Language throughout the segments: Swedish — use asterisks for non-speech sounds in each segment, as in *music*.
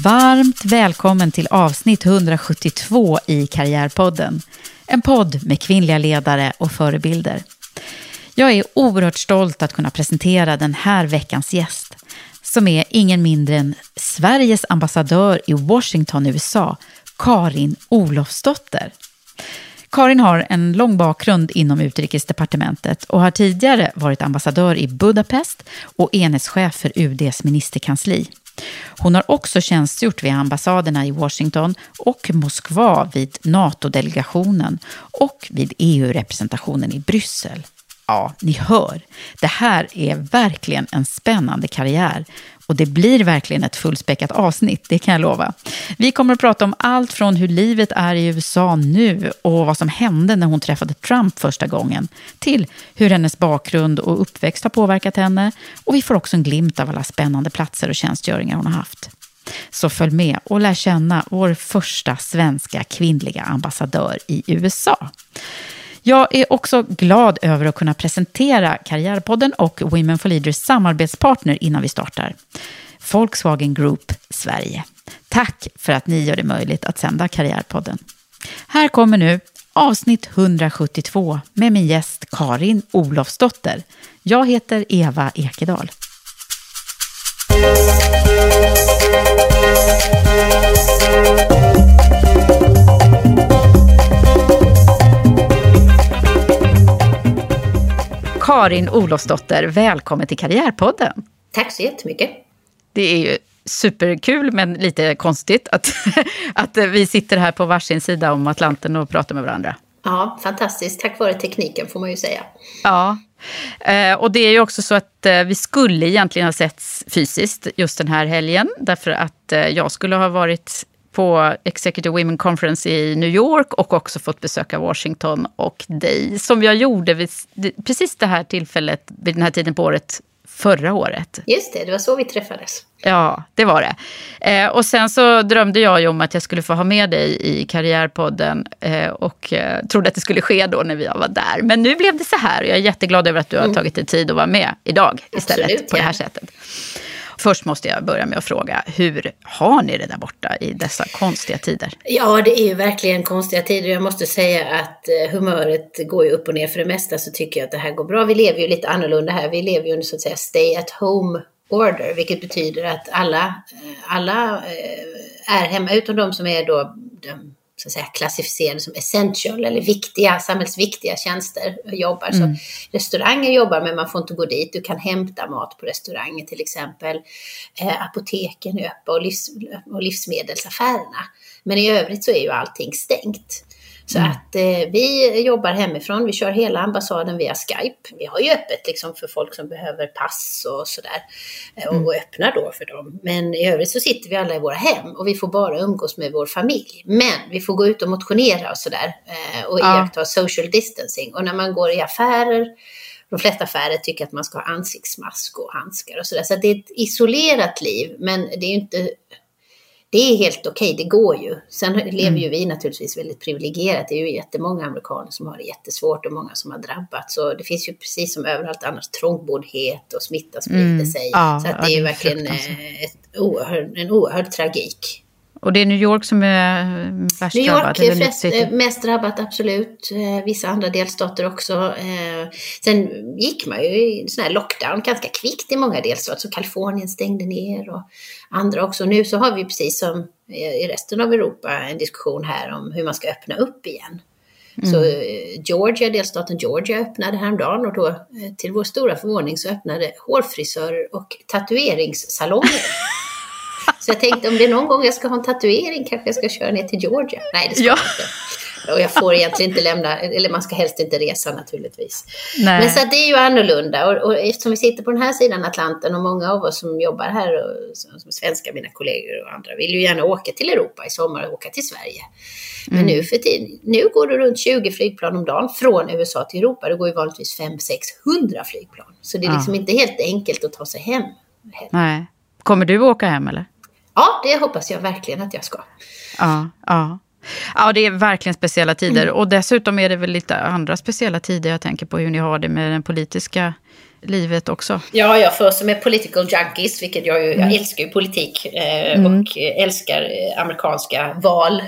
Varmt välkommen till avsnitt 172 i Karriärpodden. En podd med kvinnliga ledare och förebilder. Jag är oerhört stolt att kunna presentera den här veckans gäst som är ingen mindre än Sveriges ambassadör i Washington, USA, Karin Olofsdotter. Karin har en lång bakgrund inom utrikesdepartementet och har tidigare varit ambassadör i Budapest och enhetschef för UDs ministerkansli. Hon har också tjänstgjort vid ambassaderna i Washington och Moskva vid NATO-delegationen och vid EU-representationen i Bryssel. Ja, ni hör. Det här är verkligen en spännande karriär och det blir verkligen ett fullspäckat avsnitt, det kan jag lova. Vi kommer att prata om allt från hur livet är i USA nu och vad som hände när hon träffade Trump första gången, till hur hennes bakgrund och uppväxt har påverkat henne. Och vi får också en glimt av alla spännande platser och tjänstgöringar hon har haft. Så följ med och lär känna vår första svenska kvinnliga ambassadör i USA. Jag är också glad över att kunna presentera Karriärpodden och Women for Leaders samarbetspartner innan vi startar. Volkswagen Group Sverige. Tack för att ni gör det möjligt att sända Karriärpodden. Här kommer nu avsnitt 172 med min gäst Karin Olofsdotter. Jag heter Eva Ekedal. Karin Olofsdotter, välkommen till Karriärpodden. Tack så jättemycket. Det är ju superkul men lite konstigt att, *laughs* att vi sitter här på varsin sida om Atlanten och pratar med varandra. Ja, fantastiskt. Tack vare tekniken får man ju säga. Ja, eh, och det är ju också så att eh, vi skulle egentligen ha setts fysiskt just den här helgen. Därför att eh, jag skulle ha varit på Executive Women Conference i New York och också fått besöka Washington och dig. Som jag gjorde vid precis det här tillfället, vid den här tiden på året, förra året. Just det, det var så vi träffades. Ja, det var det. Eh, och sen så drömde jag ju om att jag skulle få ha med dig i Karriärpodden eh, och eh, trodde att det skulle ske då när vi var där. Men nu blev det så här och jag är jätteglad över att du har mm. tagit dig tid att vara med idag istället Absolut, på ja. det här sättet. Först måste jag börja med att fråga, hur har ni det där borta i dessa konstiga tider? Ja, det är ju verkligen konstiga tider. Jag måste säga att eh, humöret går ju upp och ner. För det mesta så tycker jag att det här går bra. Vi lever ju lite annorlunda här. Vi lever ju under så att säga stay at home order, vilket betyder att alla, eh, alla eh, är hemma, utom de som är då de så att säga, klassificerade som essential eller viktiga, samhällsviktiga tjänster jobbar. Mm. Så restauranger jobbar men man får inte gå dit. Du kan hämta mat på restauranger till exempel. Eh, apoteken är öppna och, livs, och livsmedelsaffärerna. Men i övrigt så är ju allting stängt. Så mm. att eh, vi jobbar hemifrån, vi kör hela ambassaden via Skype. Vi har ju öppet liksom för folk som behöver pass och sådär. Eh, och, mm. och öppnar då för dem. Men i övrigt så sitter vi alla i våra hem och vi får bara umgås med vår familj. Men vi får gå ut och motionera och sådär. Eh, och ja. iaktta social distancing. Och när man går i affärer de flesta affärer tycker att man ska ha ansiktsmask och handskar och sådär. Så det är ett isolerat liv, men det är ju inte det är helt okej, okay, det går ju. Sen lever ju vi naturligtvis väldigt privilegierat. Det är ju jättemånga amerikaner som har det jättesvårt och många som har drabbats. Så det finns ju precis som överallt annars trångboddhet och smitta sprider mm. sig. Ja, så att det är ju verkligen eh, ett oerhörd, en oerhörd tragik. Och det är New York som är värst New drabbat? New York är eh, mest drabbat, absolut. Eh, vissa andra delstater också. Sen gick man ju i sån här lockdown ganska kvickt i många delstater. Så Kalifornien stängde ner och andra också. Nu så har vi precis som i resten av Europa en diskussion här om hur man ska öppna upp igen. Mm. Så Georgia, delstaten Georgia öppnade häromdagen och då till vår stora förvåning så öppnade hårfrisörer och tatueringssalonger. *laughs* Så jag tänkte om det är någon gång jag ska ha en tatuering kanske jag ska köra ner till Georgia. Nej, det ska ja. jag inte. Och jag får egentligen inte lämna, eller man ska helst inte resa naturligtvis. Nej. Men så det är ju annorlunda. Och, och eftersom vi sitter på den här sidan Atlanten och många av oss som jobbar här, och, som svenskar, mina kollegor och andra, vill ju gärna åka till Europa i sommar och åka till Sverige. Men mm. nu för tiden, nu går det runt 20 flygplan om dagen från USA till Europa. Det går ju vanligtvis 500-600 flygplan. Så det är liksom ja. inte helt enkelt att ta sig hem. Nej. Kommer du åka hem eller? Ja, det hoppas jag verkligen att jag ska. Ja, ja. Ja, det är verkligen speciella tider. Mm. Och dessutom är det väl lite andra speciella tider. Jag tänker på hur ni har det med den politiska livet också. Ja, jag för som är political junkies, vilket jag ju, mm. jag älskar ju politik eh, mm. och älskar eh, amerikanska val.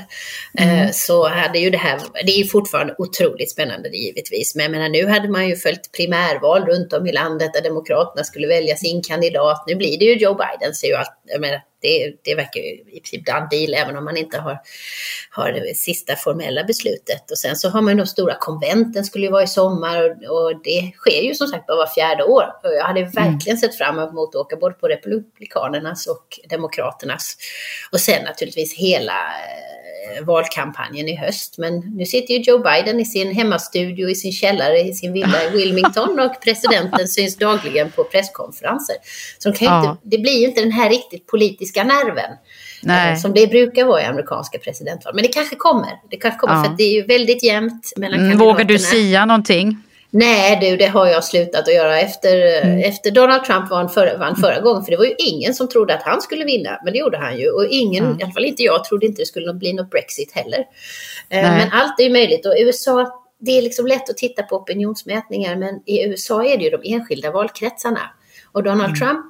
Eh, mm. så hade ju det här, det är ju fortfarande otroligt spännande givetvis, men jag menar nu hade man ju följt primärval runt om i landet där Demokraterna skulle välja sin kandidat. Nu blir det ju Joe Biden, så ju allt, jag menar, det, det verkar ju i princip done deal, även om man inte har, har det sista formella beslutet. Och sen så har man de stora konventen skulle ju vara i sommar och, och det sker ju som sagt bara var fjärde år. Och jag hade mm. verkligen mm. sett fram emot att åka både på Republikanernas och Demokraternas. Och sen naturligtvis hela eh, valkampanjen i höst. Men nu sitter ju Joe Biden i sin hemmastudio i sin källare i sin villa i Wilmington *laughs* och presidenten syns dagligen på presskonferenser. Så de ja. inte, det blir ju inte den här riktigt politiska nerven. Nej. Eh, som det brukar vara i amerikanska presidentval. Men det kanske kommer. Det kanske kommer ja. för det är ju väldigt jämnt mellan mm, kandidaterna. Vågar du sia någonting? Nej du, det har jag slutat att göra efter, mm. efter Donald Trump vann förra, vann förra gången. För det var ju ingen som trodde att han skulle vinna, men det gjorde han ju. Och ingen, mm. i alla fall inte jag, trodde inte det skulle bli något Brexit heller. Eh, men allt är ju möjligt. Och USA, det är liksom lätt att titta på opinionsmätningar, men i USA är det ju de enskilda valkretsarna. Och Donald mm. Trump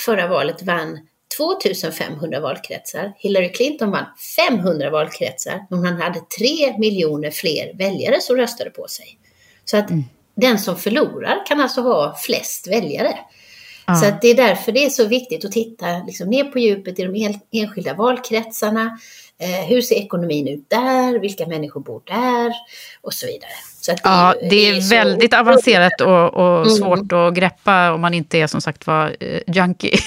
förra valet vann 2500 valkretsar. Hillary Clinton vann 500 valkretsar, men han hade 3 miljoner fler väljare som röstade på sig. Så att mm. den som förlorar kan alltså ha flest väljare. Ja. Så att det är därför det är så viktigt att titta liksom ner på djupet i de enskilda valkretsarna. Eh, hur ser ekonomin ut där? Vilka människor bor där? Och så vidare. Så det, ja, det är, det är väldigt så... avancerat och, och mm. svårt att greppa om man inte är som sagt var uh, junkie *laughs*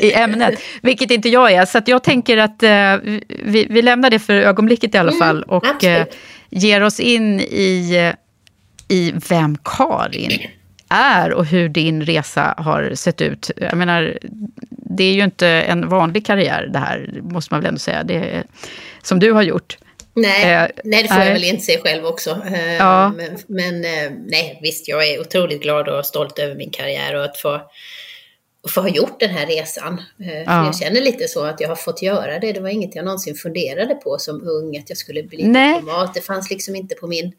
i ämnet. Vilket inte jag är. Så jag tänker att uh, vi, vi, lämnar det för ögonblicket i alla mm, fall och uh, ger oss in i i vem Karin är och hur din resa har sett ut. Jag menar, det är ju inte en vanlig karriär det här, måste man väl ändå säga, det är, som du har gjort. Nej, eh, nej, det får nej. jag väl inse själv också. Eh, ja. Men, men eh, nej, visst, jag är otroligt glad och stolt över min karriär och att få, få ha gjort den här resan. Eh, ja. jag känner lite så att jag har fått göra det. Det var inget jag någonsin funderade på som ung, att jag skulle bli diplomat. Det fanns liksom inte på min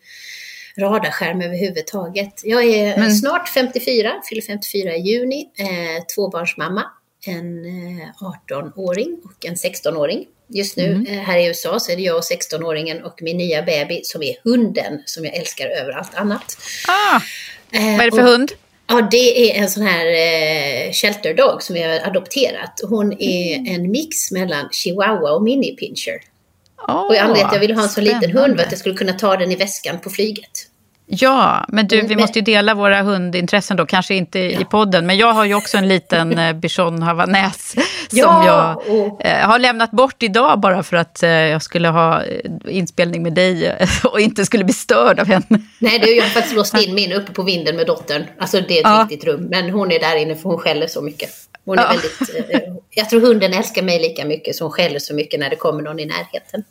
radarskärm överhuvudtaget. Jag är Men... snart 54, fyller 54 i juni, eh, tvåbarnsmamma, en eh, 18-åring och en 16-åring. Just nu mm. eh, här i USA så är det jag och 16-åringen och min nya baby som är hunden som jag älskar över allt annat. Ah, vad är det för och, hund? Ja, det är en sån här eh, shelter dog som jag har adopterat. Hon är mm. en mix mellan chihuahua och mini pincher. Oh, och anledningen till att jag ville ha en så liten hund var att jag skulle kunna ta den i väskan på flyget. Ja, men du, vi måste ju dela våra hundintressen då, kanske inte ja. i podden, men jag har ju också en liten eh, bichon havanäs *laughs* som ja, jag och... eh, har lämnat bort idag bara för att eh, jag skulle ha inspelning med dig *laughs* och inte skulle bli störd av henne. Nej, det, jag har faktiskt *laughs* låst in min uppe på vinden med dottern. Alltså det är ett ja. riktigt rum, men hon är där inne för hon skäller så mycket. Hon är ja. väldigt, eh, jag tror hunden älskar mig lika mycket som hon skäller så mycket när det kommer någon i närheten.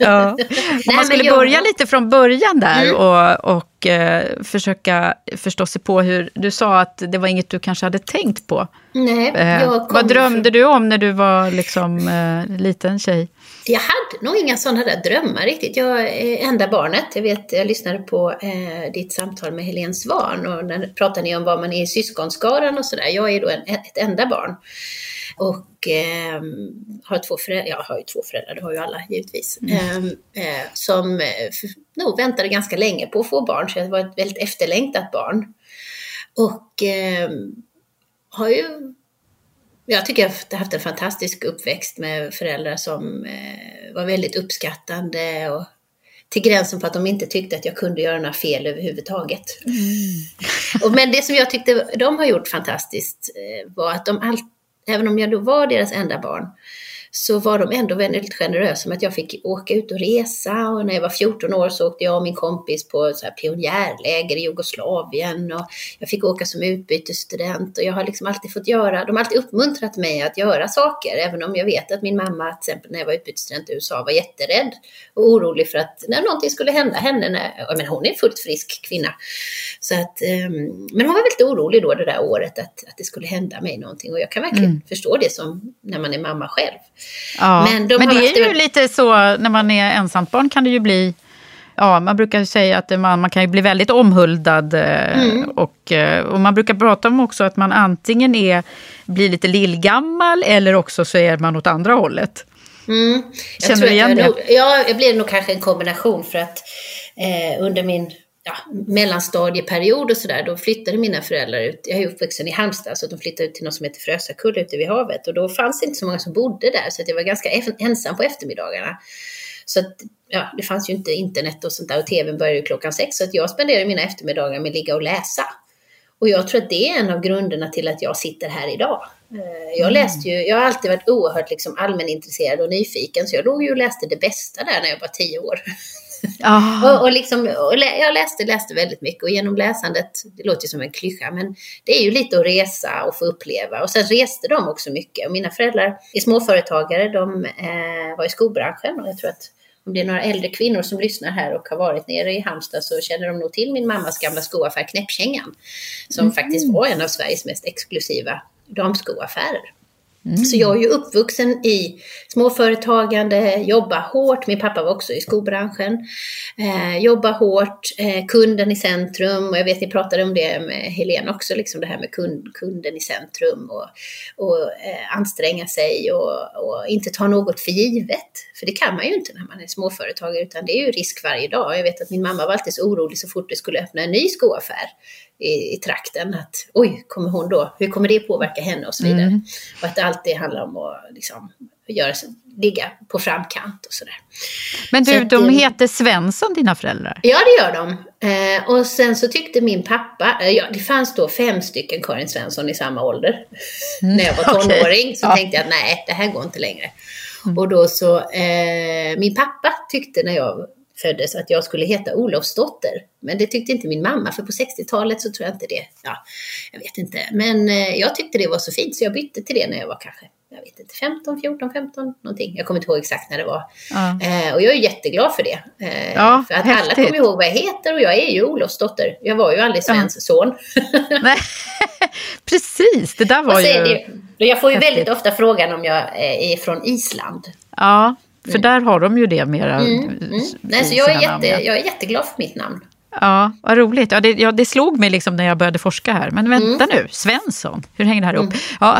Ja. *laughs* Om man skulle jag... börja lite från början där mm. och, och eh, försöka förstå sig på hur... Du sa att det var inget du kanske hade tänkt på. Nej, Eh, vad drömde från... du om när du var liksom, eh, liten tjej? Jag hade nog inga sådana där drömmar riktigt. Jag är enda barnet. Jag vet, jag lyssnade på eh, ditt samtal med Helene Svan och där pratade ni om vad man är i syskonskaran och sådär. Jag är då en, ett enda barn. Och eh, har två föräldrar, jag har ju två föräldrar, det har ju alla givetvis, eh, eh, som eh, nog väntade ganska länge på att få barn, så jag var ett väldigt efterlängtat barn. Och eh, har ju, jag tycker jag har haft en fantastisk uppväxt med föräldrar som eh, var väldigt uppskattande och till gränsen för att de inte tyckte att jag kunde göra några fel överhuvudtaget. Och, men det som jag tyckte de har gjort fantastiskt eh, var att de alltid även om jag då var deras enda barn, så var de ändå väldigt generösa med att jag fick åka ut och resa. Och när jag var 14 år så åkte jag och min kompis på så här pionjärläger i Jugoslavien. Och jag fick åka som utbytesstudent. Och jag har liksom alltid fått göra, de har alltid uppmuntrat mig att göra saker. Även om jag vet att min mamma, till exempel när jag var utbytesstudent i USA, var jätterädd och orolig för att när någonting skulle hända henne. När, men hon är en fullt frisk kvinna. Så att, um, men hon var väldigt orolig då det där året att, att det skulle hända mig någonting. Och jag kan verkligen mm. förstå det som när man är mamma själv. Ja, men, de men det är ju det... lite så när man är ensamt barn kan det ju bli Ja, man brukar säga att man, man kan ju bli väldigt omhuldad. Mm. Och, och man brukar prata om också att man antingen är, blir lite lillgammal eller också så är man åt andra hållet. Mm. Känner du igen det? Nog, ja, jag blir nog kanske en kombination för att eh, under min ja, mellanstadieperiod och sådär, då flyttade mina föräldrar ut. Jag är uppvuxen i Halmstad, så de flyttade ut till något som heter Frösakull ute vid havet. Och då fanns det inte så många som bodde där, så jag var ganska ensam på eftermiddagarna. Så att, ja, det fanns ju inte internet och sånt där och tvn började ju klockan sex. Så att jag spenderade mina eftermiddagar med att ligga och läsa. Och jag tror att det är en av grunderna till att jag sitter här idag. Eh, jag läste ju, jag har alltid varit oerhört liksom allmänintresserad och nyfiken, så jag låg ju och läste det bästa där när jag var tio år. Oh. och, och, liksom, och lä, jag läste, läste väldigt mycket och genom läsandet, det låter ju som en klyscha, men det är ju lite att resa och få uppleva. Och sen reste de också mycket. Och mina föräldrar är småföretagare, de eh, var i skobranschen och jag tror att om det är några äldre kvinnor som lyssnar här och har varit nere i Halmstad så känner de nog till min mammas gamla skoaffär Knäppkängan. Som mm. faktiskt var en av Sveriges mest exklusiva damskoaffärer. Mm. Så jag är ju uppvuxen i småföretagande, jobba hårt. Min pappa var också i skobranschen. Eh, jobba hårt, eh, kunden i centrum. Och jag vet, ni pratade om det med Helene också, liksom det här med kund, kunden i centrum. Och, och eh, anstränga sig och, och, inte ta något för givet. För det kan man ju inte när man är småföretagare, utan det är ju risk varje dag. Jag vet att min mamma var alltid så orolig så fort det skulle öppna en ny skoaffär i, i trakten. Att oj, kommer hon då, hur kommer det påverka henne och så vidare. Mm. Och att det alltid handlar om att liksom, göra, ligga på framkant och sådär. Men du, så att, de heter Svensson dina föräldrar? Ja, det gör de. Eh, och sen så tyckte min pappa, eh, ja, det fanns då fem stycken Karin Svensson i samma ålder. Mm. När jag var tonåring okay. så ja. tänkte jag nej, det här går inte längre. Mm. Och då så, eh, min pappa tyckte när jag föddes att jag skulle heta Olofsdotter. Men det tyckte inte min mamma, för på 60-talet så tror jag inte det. Ja, jag vet inte. Men eh, jag tyckte det var så fint så jag bytte till det när jag var kanske, jag vet inte, 15, 14, 15 någonting. Jag kommer inte ihåg exakt när det var. Ja. Eh, och jag är jätteglad för det. Eh, ja, för att häftigt. alla kommer ihåg vad jag heter och jag är ju Olofsdotter. Jag var ju aldrig Svens ja. son. *laughs* Nej, *laughs* precis. Det där var ju... Det, jag får ju häftigt. väldigt ofta frågan om jag är från Island. Ja, för där har de ju det mera. Mm. Mm. Nej, så jag är, jätte, namn, ja. jag är jätteglad för mitt namn. Ja, vad roligt. Ja, det, ja, det slog mig liksom när jag började forska här. Men vänta mm. nu, Svensson, hur hänger det här ihop? Mm. Ja,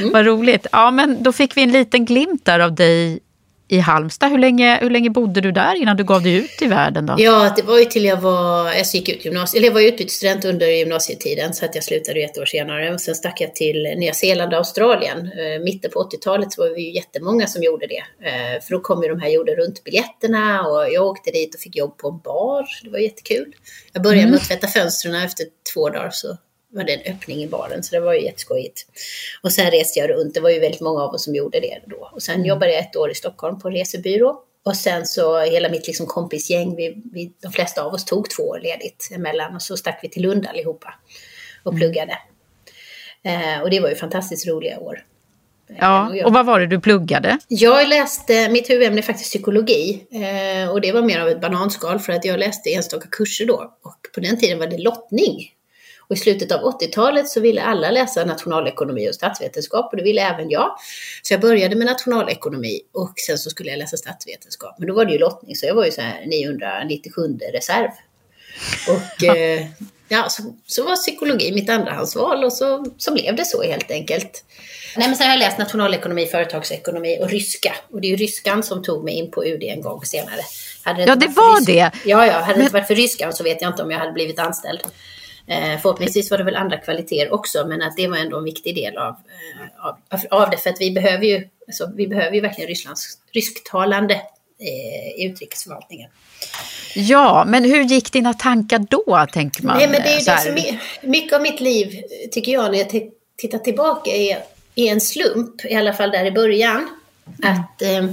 mm. *laughs* vad roligt. Ja, men då fick vi en liten glimt där av dig i Halmstad. Hur länge, hur länge bodde du där innan du gav dig ut i världen? Då? Ja, det var ju till jag var, jag gick ut gymnasiet, eller jag var utbytesstudent under gymnasietiden så att jag slutade ett år senare. Och sen stack jag till Nya Zeeland och Australien. Eh, mitten på 80-talet så var vi ju jättemånga som gjorde det. Eh, för då kom ju de här jorden runt-biljetterna och jag åkte dit och fick jobb på en bar. Det var jättekul. Jag började mm. med att tvätta fönstren efter två dagar så var det en öppning i baren, så det var ju jätteskojigt. Och sen reste jag runt, det var ju väldigt många av oss som gjorde det då. Och sen mm. jobbade jag ett år i Stockholm på resebyrå. Och sen så hela mitt liksom kompisgäng, vi, vi, de flesta av oss tog två år ledigt emellan och så stack vi till Lund allihopa och mm. pluggade. Eh, och det var ju fantastiskt roliga år. Ja, och vad var det du pluggade? Jag läste, mitt huvudämne är faktiskt psykologi. Eh, och det var mer av ett bananskal för att jag läste enstaka kurser då. Och på den tiden var det lottning. Och i slutet av 80-talet så ville alla läsa nationalekonomi och statsvetenskap och det ville även jag. Så jag började med nationalekonomi och sen så skulle jag läsa statsvetenskap. Men då var det ju lottning så jag var ju så här 997 reserv. Och eh, ja, så, så var psykologi mitt andrahandsval och så, så blev det så helt enkelt. Nej, men sen har jag läst nationalekonomi, företagsekonomi och ryska. Och det är ju ryskan som tog mig in på UD en gång senare. Hade ja, det var det. Ja, ja. Hade det men... inte varit för ryskan så vet jag inte om jag hade blivit anställd. Eh, förhoppningsvis var det väl andra kvaliteter också, men att det var ändå en viktig del av, eh, av, av det. För att vi behöver ju, alltså, vi behöver ju verkligen Rysslands, rysktalande eh, i utrikesförvaltningen. Ja, men hur gick dina tankar då, tänker man? Nej, men det är det som mycket av mitt liv, tycker jag, när jag tittar tillbaka, är, är en slump, i alla fall där i början. Mm. Att eh,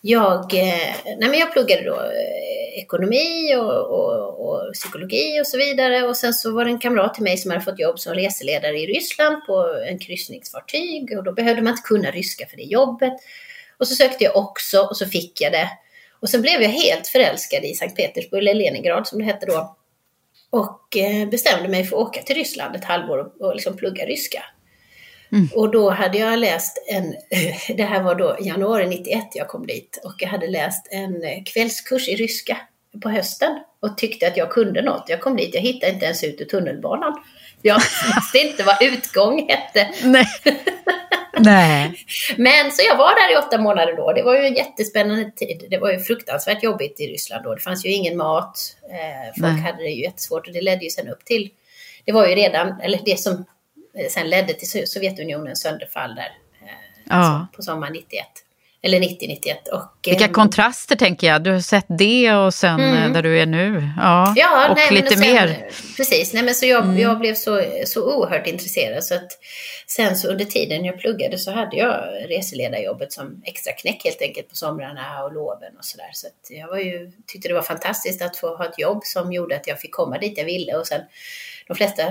jag, eh, nej men jag pluggade då eh, ekonomi och, och, och, psykologi och så vidare. Och sen så var det en kamrat till mig som hade fått jobb som reseledare i Ryssland på en kryssningsfartyg. Och då behövde man inte kunna ryska för det jobbet. Och så sökte jag också och så fick jag det. Och sen blev jag helt förälskad i Sankt Petersburg, eller Leningrad som det hette då. Och eh, bestämde mig för att åka till Ryssland ett halvår och, och liksom plugga ryska. Mm. Och då hade jag läst en, *laughs* det här var då januari 91 jag kom dit, och jag hade läst en kvällskurs i ryska på hösten och tyckte att jag kunde något. Jag kom dit, jag hittade inte ens ut ur tunnelbanan. Jag *laughs* visste inte vad utgång hette. Nej. *laughs* Nej. Men så jag var där i åtta månader då. Det var ju en jättespännande tid. Det var ju fruktansvärt jobbigt i Ryssland då. Det fanns ju ingen mat. Eh, folk Nej. hade det ju jättesvårt och det ledde ju sen upp till, det var ju redan, eller det som sen ledde till Sovjetunionens sönderfall där eh, ja. Alltså på sommaren 91. Eller 90-91. Vilka eh, kontraster tänker jag. Du har sett det och sen mm. där du är nu. Ja, ja och nej, lite och sen, mer. Precis, nej, men så jag, mm. jag blev så, så oerhört intresserad. Så att sen så under tiden jag pluggade så hade jag reseledarjobbet som extra knäck helt enkelt på somrarna och loven och sådär. Så att jag var ju, tyckte det var fantastiskt att få ha ett jobb som gjorde att jag fick komma dit jag ville. Och sen de flesta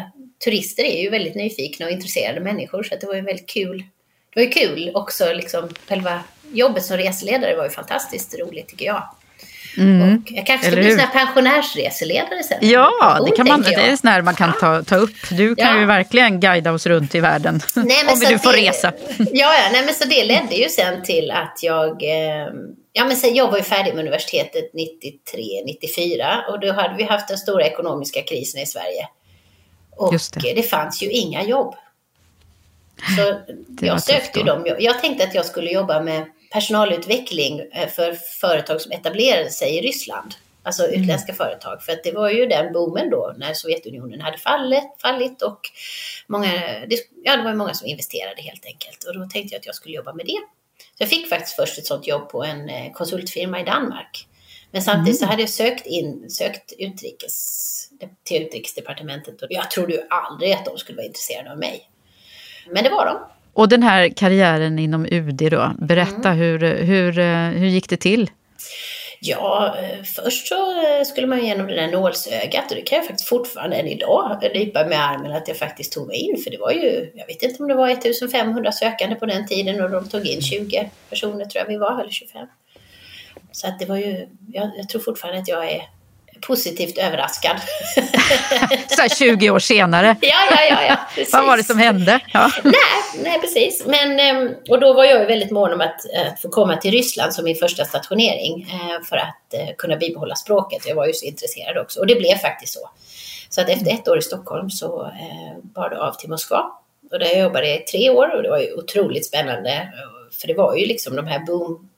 turister är ju väldigt nyfikna och intresserade människor så det var ju väldigt kul. Det var ju kul också, liksom själva jobbet som reseledare var ju fantastiskt roligt tycker jag. Mm. Och jag kanske ska bli sån här pensionärsreseledare sen. Ja, det, kan man, det är sån här man kan ta, ta upp. Du kan ja. ju verkligen guida oss runt i världen. *laughs* Nej, om du får det, resa. *laughs* Ja, ja nej, men så det ledde ju sen till att jag eh, Ja, men sen, jag var ju färdig med universitetet 93, 94 och då hade vi haft den stora ekonomiska krisen i Sverige. Och det. det. fanns ju inga jobb. Så jag sökte ju dem. Jag tänkte att jag skulle jobba med personalutveckling eh, för företag som etablerade sig i Ryssland. Alltså mm. utländska mm. företag. För att det var ju den boomen då när Sovjetunionen hade fallit, fallit och många, det, ja, det var många som investerade helt enkelt. Och då tänkte jag att jag skulle jobba med det. Så jag fick faktiskt först ett sånt jobb på en eh, konsultfirma i Danmark. Men samtidigt mm. så hade jag sökt, in, sökt utrikes till Utrikesdepartementet och jag trodde ju aldrig att de skulle vara intresserade av mig. Men det var de. Och den här karriären inom UD då, berätta mm. hur, hur, hur gick det till? Ja, eh, först så eh, skulle man igenom det där nålsögat och det kan jag faktiskt fortfarande än idag nypa med armen att jag faktiskt tog mig in. För det var ju, jag vet inte om det var 1500 sökande på den tiden och de tog in 20 personer tror jag vi var, eller 25. Så att det var ju, jag, jag tror fortfarande att jag är positivt överraskad. *laughs* så här 20 år senare. ja, ja, ja. ja precis. *laughs* Vad var det som hände? Ja. *laughs* nej, nej, precis. Men, ehm, och då var jag väldigt mån om att, att få komma till Ryssland som min första stationering eh, för att eh, kunna bibehålla språket. Jag var ju så intresserad också och det blev faktiskt så. Så att efter ett år i Stockholm så eh, bar det av till Moskva. Och där jag jobbade i tre år och det var ju otroligt spännande. För det var ju liksom de här boom,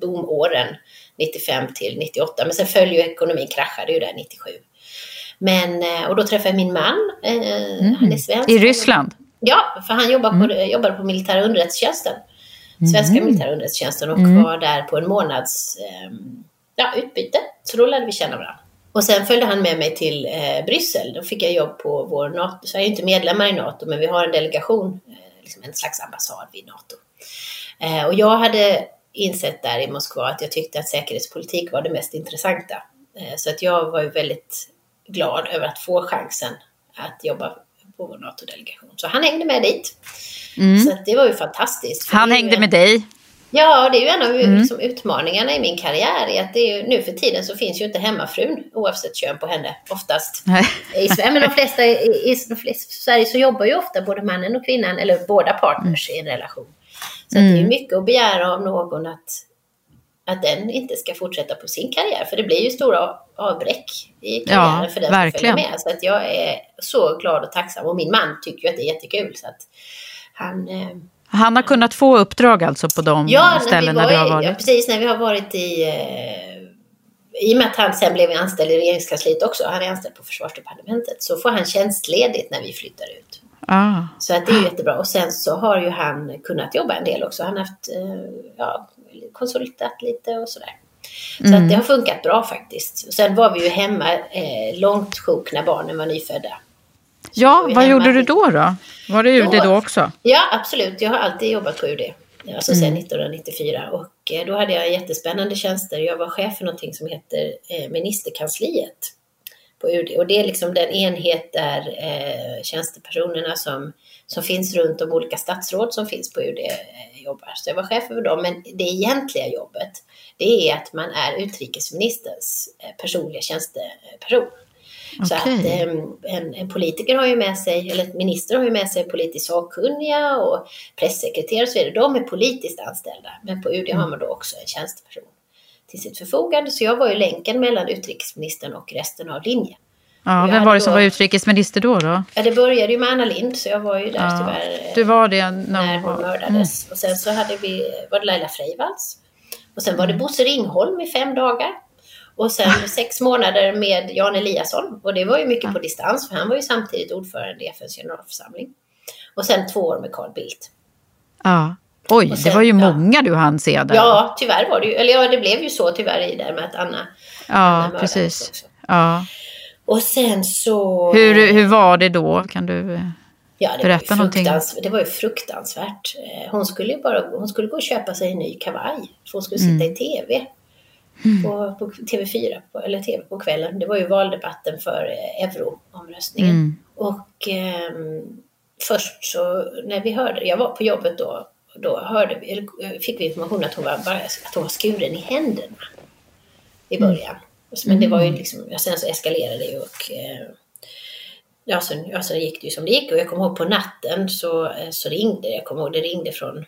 boomåren 95 till 98. Men sen följde ju ekonomin, kraschade ju där 97. Men, eh, och då träffade jag min man, eh, mm. han är svensk. I Ryssland? Ja, för han jobbade på, mm. jobbade på militära underrättelsetjänsten. Svenska mm. militära underrättelsetjänsten och mm. var där på en månads eh, ja, utbyte. Så då lärde vi känna varandra. Och sen följde han med mig till eh, Bryssel. Då fick jag jobb på vår NATO. Sverige är inte medlemmar i NATO, men vi har en delegation, eh, liksom en slags ambassad vid NATO. Eh, och jag hade insett där i Moskva att jag tyckte att säkerhetspolitik var det mest intressanta. Eh, så att jag var ju väldigt glad över att få chansen att jobba på vår NATO-delegation. Så han hängde med dit. Så att det var ju fantastiskt. Han hängde en- med dig. Ja, det är ju en av liksom, utmaningarna i min karriär. Är att det är ju, nu för tiden så finns ju inte hemmafrun oavsett kön på henne oftast. I Sverige, men de flesta, i, i, de flesta, i Sverige så jobbar ju ofta både mannen och kvinnan, eller båda partners i en relation. Så att det är ju mycket att begära av någon att, att den inte ska fortsätta på sin karriär. För det blir ju stora avbräck i karriären Ja, för den verkligen. som följer med. Så att jag är så glad och tacksam. Och min man tycker ju att det är jättekul. Så att han... Eh, Han har kunnat få uppdrag alltså på de Ja, ställena var du har varit? Ja, precis. När vi har varit i... Eh, I och med att han sen blev anställd i regeringskansliet också, han är anställd på försvarsdepartementet, så får han tjänstledigt när vi flyttar ut. Ah. Så att det är jättebra. Och sen så har ju han kunnat jobba en del också. Han har haft, eh, ja, konsultat lite och sådär. Så Mm. att det har funkat bra faktiskt. Och sen var vi ju hemma eh, långt sjuk när barnen var nyfödda. Ja, vi vad hemma gjorde du då? då? Var det UD Då- då också? Ja, absolut. Jag har alltid jobbat på UD. Alltså sedan Mm. 1994. Och eh, då hade jag jättespännande tjänster. Jag var chef för någonting som heter eh, ministerkansliet på UD. Och det är liksom den enhet där eh, tjänstepersonerna som, som finns runt de olika statsråd som finns på UD eh, jobbar. Så jag var chef över dem. Men det egentliga jobbet, det är att man är utrikesministerns eh, personliga tjänsteperson. Så att eh, en, en politiker har ju med sig, eller en minister har ju med sig politiskt sakkunniga och pressekreterare och så vidare. De är politiskt anställda. Men på UD har man då också en tjänsteperson till sitt förfogande. Så jag var ju länken mellan utrikesministern och resten av linjen. Ja, vem var det som då- var utrikesminister då? då? Ja, det började ju med Anna Lind så jag var ju där Ja, tyvärr eh, du var det när när hon mördades. Och sen så hade vi, var det Laila Freivalds. Och sen var Mm. det Bosse Ringholm i fem dagar. Och sen *laughs* sex månader med Jan Eliasson. Och det var ju mycket på distans för han var ju samtidigt ordförande i FNs generalförsamling. Och sen två år med Carl Bildt. Ja. Oj, Och det sen- var ju ja. många du hann se där. Ja, tyvärr var det ju, eller ja, det blev ju så tyvärr i där med att Anna, ja Anna precis. också. Ja. Och sen så... Hur, hur var det då? Kan du... eh, Ja, det Berätta var, någonting. det var ju fruktansvärt. Eh, Hon skulle ju bara hon skulle gå och köpa sig en ny kavaj. För hon skulle Mm. sitta i TV. På, på TV4, på, eller TV på kvällen. Det var ju valdebatten för eh, euroomröstningen. Mm. Och ehm, först så när vi hörde, jag var på jobbet då, då hörde vi, eller, eh, fick vi information att hon, var, att hon var skuren i händerna i Mm. början. Men det var ju liksom, ja, sen så eskalerade det och eh, ja, sen, ja, sen gick det ju som det gick. Och jag kommer ihåg på natten så, eh, så ringde jag kommer ihåg det ringde från,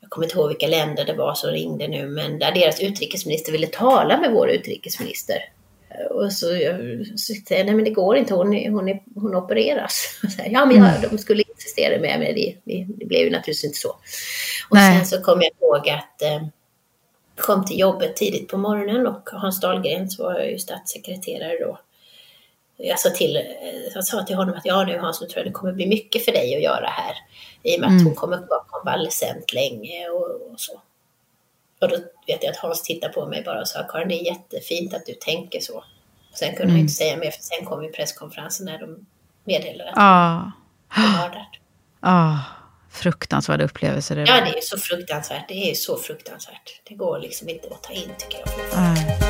jag kommer inte ihåg vilka länder det var som ringde nu, men där deras utrikesminister ville tala med vår utrikesminister. Eh, Och så, jag- så sa jag, nej men det går inte, hon, är, hon, är, hon opereras. *laughs* Så Ja men ja, de skulle insistera med men det, det, det blev ju naturligtvis inte så. Och Nej. sen så kom jag ihåg att eh, kom till jobbet tidigt på morgonen och Hans Dahlgren så var jag ju statssekreterare då. Jag sa, till, eh, jag sa till honom att ja nu Hans, nu tror jag det kommer bli mycket för dig att göra här. I och med att hon kommer vara konvalescent länge och, och så. Och då vet jag att Hans tittade på mig bara och sa Karin det är jättefint att du tänker så. Och sen kunde han inte säga mer för sen kom ju presskonferensen när de meddelade att Ja. hon var mördad. Ja. Fruktansvärda upplevelser. det Ja det är så fruktansvärt, det är ju så fruktansvärt. Det går liksom inte att ta in tycker jag. Nej.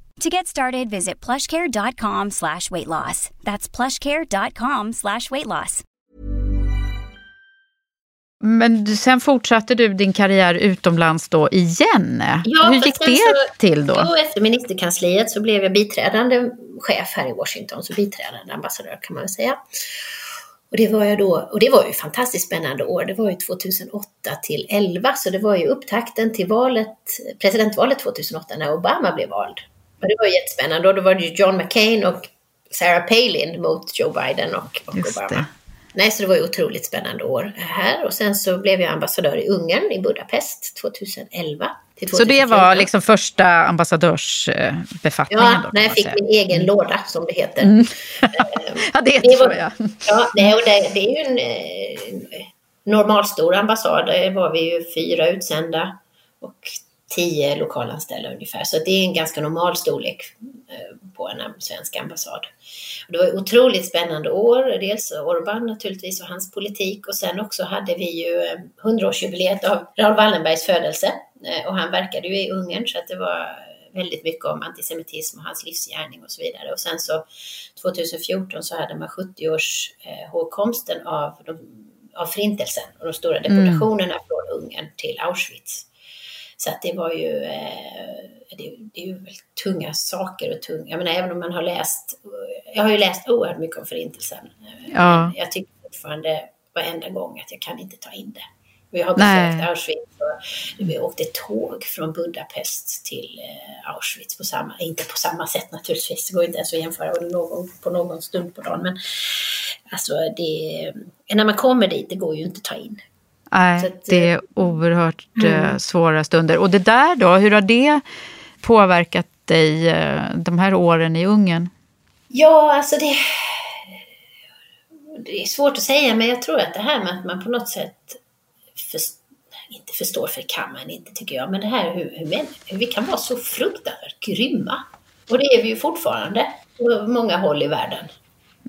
To get started, visit plushcare.com slash weight loss. That's plushcare.com slash weight loss. Men sen fortsatte du din karriär utomlands då igen. Ja, Hur gick det så- till då? Jo, efter ministerkansliet så blev jag biträdande chef här i Washington, så biträdande ambassadör kan man väl säga. Och det var jag då, och det var ju fantastiskt spännande år. Det var ju 2008 till 11, så det var ju upptakten till valet, presidentvalet 2008 när Obama blev vald. Och det var jättespännande och då var det ju John McCain och Sarah Palin mot Joe Biden och, och Obama. det. Nej, så det var ju otroligt spännande år här. Och sen så blev jag ambassadör i Ungern, i Budapest, 2011 till Så det 2014. var liksom första ambassadörsbefattningen Ja, då? när jag fick säga. min egen låda som det heter. Mm. *laughs* Ja, det Det tror jag. Ja, nej, och det, det är ju en eh, normalstor ambassad. Där var vi ju fyra utsända och tio lokalanställda ungefär. Så det är en ganska normal storlek eh, på en svensk ambassad. Och det var otroligt spännande år. Dels Orban naturligtvis och hans politik och sen också hade vi ju eh, 100-årsjubileet av Raoul Wallenbergs födelse. Eh, Och han verkade ju i Ungern så att det var väldigt mycket om antisemitism och hans livsgärning och så vidare. Och sen så 2014 så hade man 70-års eh, hågkomsten av, de, av Förintelsen och de stora deportationerna från Ungern till Auschwitz. Så att det var ju, eh, det, det är ju väldigt tunga saker och tunga, jag menar även om man har läst, jag har ju läst oerhört mycket om Förintelsen. Eh, Ja. Jag tycker fortfarande varenda gång att jag kan inte ta in det. Vi har Nej. besökt Auschwitz och vi åkte tåg från Budapest till eh, Auschwitz på samma, inte på samma sätt naturligtvis, det går inte ens att jämföra någon, på någon stund på dagen, men alltså det, när man kommer dit, det går ju inte att ta in. Nej, att, det eh, är oerhört eh, Mm. svåra stunder. Och det där då, hur har det påverkat dig eh, de här åren i Ungern? Ja, alltså det, det är svårt att säga, men jag tror att det här med att man på något sätt för, inte förstår, för kan man inte tycker jag, men det här hur, hur, hur vi kan vara så fruktansvärt grymma. Och det är vi ju fortfarande på många håll i världen.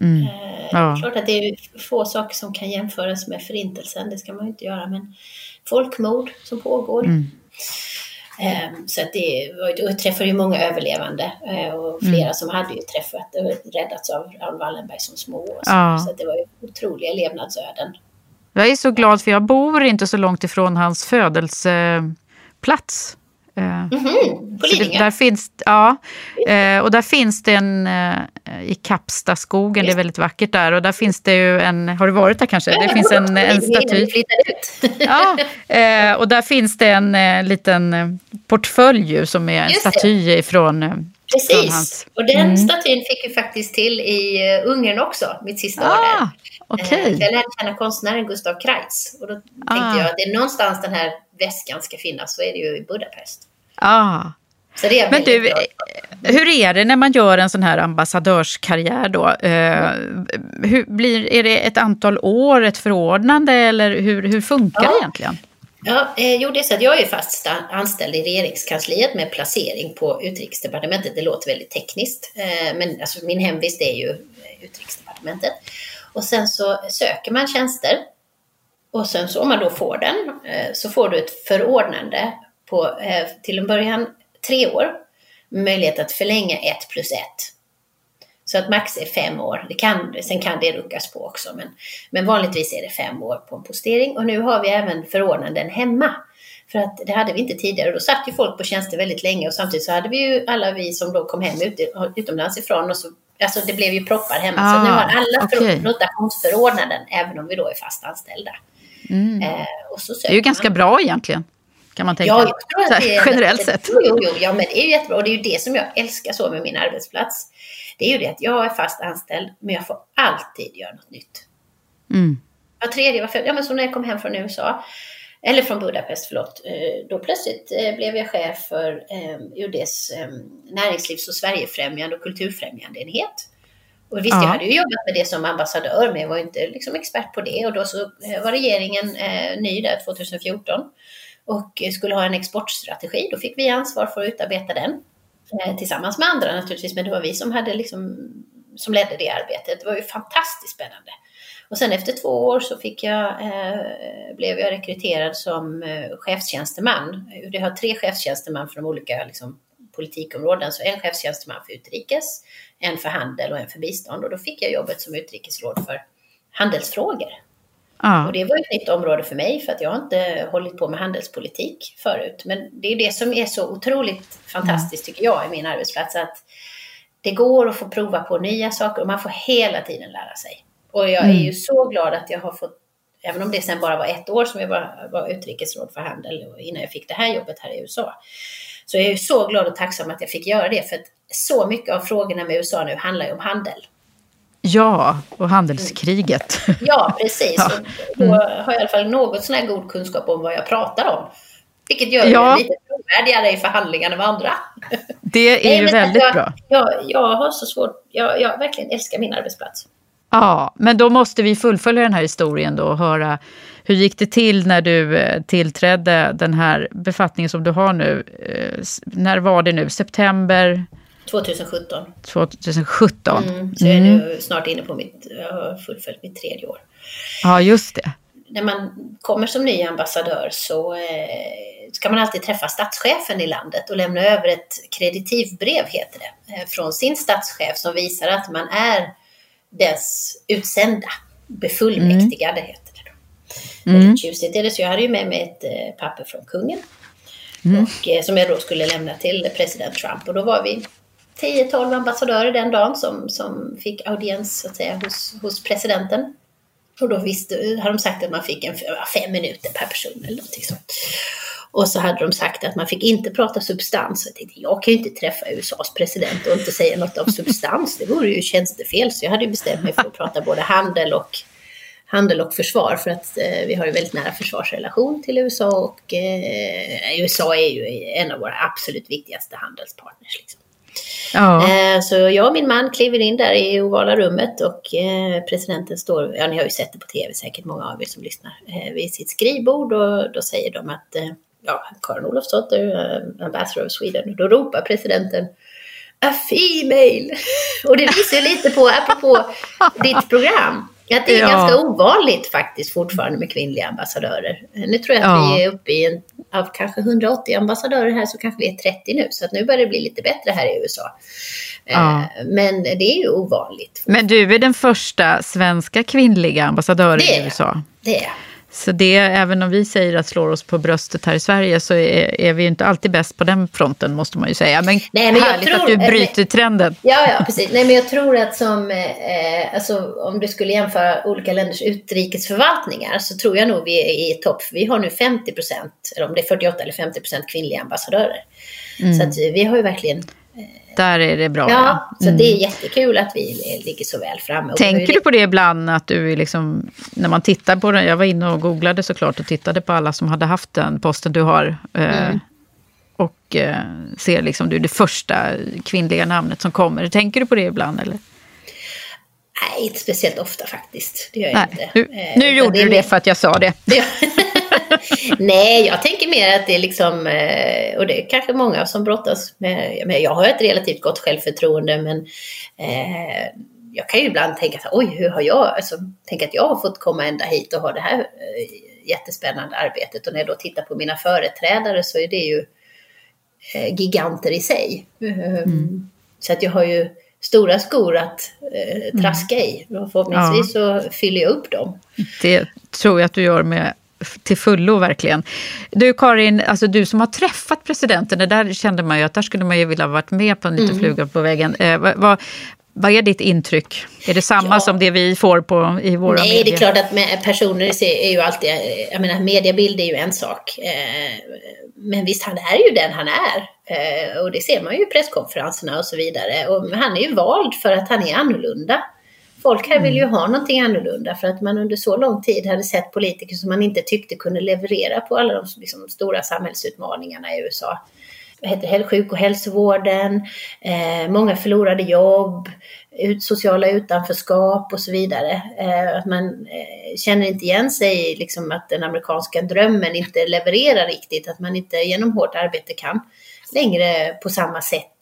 Mm. Eh, Ja. Klart att det är få saker som kan jämföras med förintelsen, det ska man ju inte göra, men folkmord som pågår. Mm. Eh, Så att det och jag träffade ju många överlevande eh, och flera Mm. som hade ju träffat och räddats av Raoul Wallenberg som små. Så Ja. så att det var ju otroliga levnadsöden. Jag är så glad för jag bor inte så långt ifrån hans födelseplats. Eh, Mhm, på Lidingö. där finns, ja, eh, och där finns det en, eh, i Kapstaskogen, det är väldigt vackert där, och där finns det ju en, har du varit där kanske? Det finns en, *laughs* en staty. Ja, och där finns det en liten portfölj som är en staty ifrån, från Precis, hans... och den Mm. statyn fick vi faktiskt till i eh, Ungern också, mitt sista år där. Ah, okej. Eh, Jag lärde känna konstnären Gustav Kreitz och då tänkte Ah. jag att det är någonstans den här väskan ska finnas, så är det ju i Budapest. Ah. Så det är jag Men du, glad eh, hur är det när man gör en sån här ambassadörskarriär då? Hur blir, är det ett antal år, ett förordnande eller hur, hur funkar det Ja. egentligen? Ja, eh, jo, det är så att jag är fast anställd i regeringskansliet med placering på utrikesdepartementet. Det låter väldigt tekniskt, eh, men alltså, min hemvist är ju utrikesdepartementet. Och sen så söker man tjänster och sen så om man då får den eh, så får du ett förordnande på eh, till en början tre år med möjlighet att förlänga ett plus ett. Så att max är fem år. Det kan, sen kan det ruckas på också, men, men vanligtvis är det fem år på en postering. Och nu har vi även förordnanden hemma. För att det hade vi inte tidigare. Då satt ju folk på tjänster väldigt länge och samtidigt så hade vi ju alla vi som då kom hem utomlands ifrån och så Alltså det blev ju proppar hemma. Ah, så nu har alla okay. rotationsförordnanden även om vi då är fast anställda. Mm. Eh, och så det är ju man. ganska bra egentligen. Kan man tänka. Ja, jag tror att det är, generellt sett. Jo, jo, ja, men det är ju jättebra. Och det är ju det som jag älskar så med min arbetsplats. Det är ju det att jag är fast anställd, men jag får alltid göra något nytt. Mm. Var tredje, var fjärde, ja men som när jag kom hem från USA, eller från Budapest, förlåt. Eh, då plötsligt eh, blev jag chef för eh, UDs näringslivs och Sverigefrämjande och kulturfrämjande enhet. Och visst, ja. jag hade ju jobbat med det som ambassadör, men jag var inte liksom expert på det. Och då så var regeringen eh, ny där 2014 och skulle ha en exportstrategi. Då fick vi ansvar för att utarbeta den eh, tillsammans med andra naturligtvis, men det var vi som hade liksom som ledde det arbetet. Det var ju fantastiskt spännande. Och sen efter två år så fick jag, eh, blev jag rekryterad som eh, chefstjänsteman. Jag har tre chefstjänstemän för de olika liksom, politikområden. Så en chefstjänsteman för utrikes, en för handel och en för bistånd. Och då fick jag jobbet som utrikesråd för handelsfrågor. Ja. Och det var ett nytt område för mig för att jag har inte hållit på med handelspolitik förut. Men det är det som är så otroligt fantastiskt tycker jag i min arbetsplats. Att det går att få prova på nya saker och man får hela tiden lära sig. Och jag är mm. ju så glad att jag har fått, även om det sen bara var ett år som jag var, var utrikesråd för handel innan jag fick det här jobbet här i USA. Så jag är så glad och tacksam att jag fick göra det för att så mycket av frågorna med USA nu handlar ju om handel. Ja, och handelskriget. *laughs* Ja, precis. Ja. då har jag i alla fall något sån här god kunskap om vad jag pratar om. Vilket gör ja. mig lite trovärdigare i förhandlingarna med andra. Det är Nej, ju väldigt jag, bra. Jag, jag har så svårt, jag, jag verkligen älskar min arbetsplats. Ja, men då måste vi fullfölja den här historien då och höra hur gick det till när du eh, tillträdde den här befattningen som du har nu? Eh, när var det nu? September? 2017. 2017. Mm, så jag är nu mm. snart inne på mitt, jag har fullföljt mitt tredje år. Ja, just det. När man kommer som ny ambassadör så eh, ska man alltid träffa statschefen i landet och lämna över ett kreditivbrev, heter det, eh, från sin statschef som visar att man är dess utsända, befullmäktigade mm. heter det. Då. Mm. Väldigt tjusigt är det, så jag hade ju med mig ett eh, papper från kungen. Mm. Och, som jag då skulle lämna till president Trump. Och då var vi 10-12 ambassadörer den dagen som, som fick audiens så att säga, hos, hos presidenten. Och då visste, hade de sagt att man fick en, fem minuter per person eller någonting sånt. Och så hade de sagt att man fick inte prata substans. Jag tänkte, jag kan ju inte träffa USAs president och inte säga något om substans. Det vore ju tjänstefel. Så jag hade ju bestämt mig för att prata både handel och, handel och försvar. För att eh, vi har ju väldigt nära försvarsrelation till USA och eh, USA är ju en av våra absolut viktigaste handelspartners. Liksom. Ja. Eh, så jag och min man kliver in där i ovala rummet och eh, presidenten står, ja ni har ju sett det på tv säkert många av er som lyssnar, eh, vid sitt skrivbord och då säger de att ja, Karin Olofsdotter, ambassador of Sweden, då ropar presidenten A female! *laughs* Och det visar ju lite på, apropå ditt program, att det är ja. ganska ovanligt faktiskt fortfarande med kvinnliga ambassadörer. Nu tror jag att ja. vi är uppe i en, av kanske 180 ambassadörer här så kanske vi är 30 nu. Så att nu börjar det bli lite bättre här i USA. Ja. Eh, men det är ju ovanligt. Men du är den första svenska kvinnliga ambassadören i USA. Det är så det, även om vi säger att slår oss på bröstet här i Sverige så är, är vi inte alltid bäst på den fronten måste man ju säga. Men, Nej, men härligt tror, att du bryter trenden. Ja, ja, precis. Nej, men jag tror att som, eh, alltså, om du skulle jämföra olika länders utrikesförvaltningar så tror jag nog vi är i topp. Vi har nu 50 procent, eller om det är 48 eller 50 procent kvinnliga ambassadörer. Mm. Så vi har ju verkligen där är det bra. Ja, så mm. det är jättekul att vi ligger så väl framme. Tänker du på det ibland, att du liksom, när man tittar på den, jag var inne och googlade såklart och tittade på alla som hade haft den posten du har. Eh, mm. och eh, ser liksom, du är det första kvinnliga namnet som kommer. Tänker du på det ibland eller? Nej, inte speciellt ofta faktiskt. Det gör jag Nej. inte. Nu, nu eh, gjorde du det för att jag sa det. *laughs* *laughs* Nej, jag tänker mer att det är liksom, eh, och det är kanske många som brottas med, jag har ett relativt gott självförtroende men eh, jag kan ju ibland tänka så oj, hur har jag, alltså, tänk att jag har fått komma ända hit och ha det här eh, jättespännande arbetet och när jag då tittar på mina företrädare så är det ju eh, giganter i sig. Mm. Så att jag har ju stora skor att eh, traska i. Och förhoppningsvis ja. så fyller jag upp dem. Det tror jag att du gör med till fullo verkligen. Du Karin, alltså du som har träffat presidenten, det där kände man ju att där skulle man ju vilja varit med på en liten mm. fluga på väggen. Eh, vad, vad är ditt intryck? Är det samma ja. som det vi får på, i våra Nej, medier? det är klart att personer är ju alltid, jag menar mediebild är ju en sak. Eh, men visst, han är ju den han är. Eh, och det ser man ju i presskonferenserna och så vidare. Och han är ju vald för att han är annorlunda. Folk här vill ju mm. ha någonting annorlunda för att man under så lång tid hade sett politiker som man inte tyckte kunde leverera på alla de liksom, stora samhällsutmaningarna i USA heter sjuk och hälsovården, eh, många förlorade jobb, ut, sociala utanförskap och så vidare. Eh, att man eh, känner inte igen sig i liksom, att den amerikanska drömmen inte levererar riktigt, att man inte genom hårt arbete kan längre på samma sätt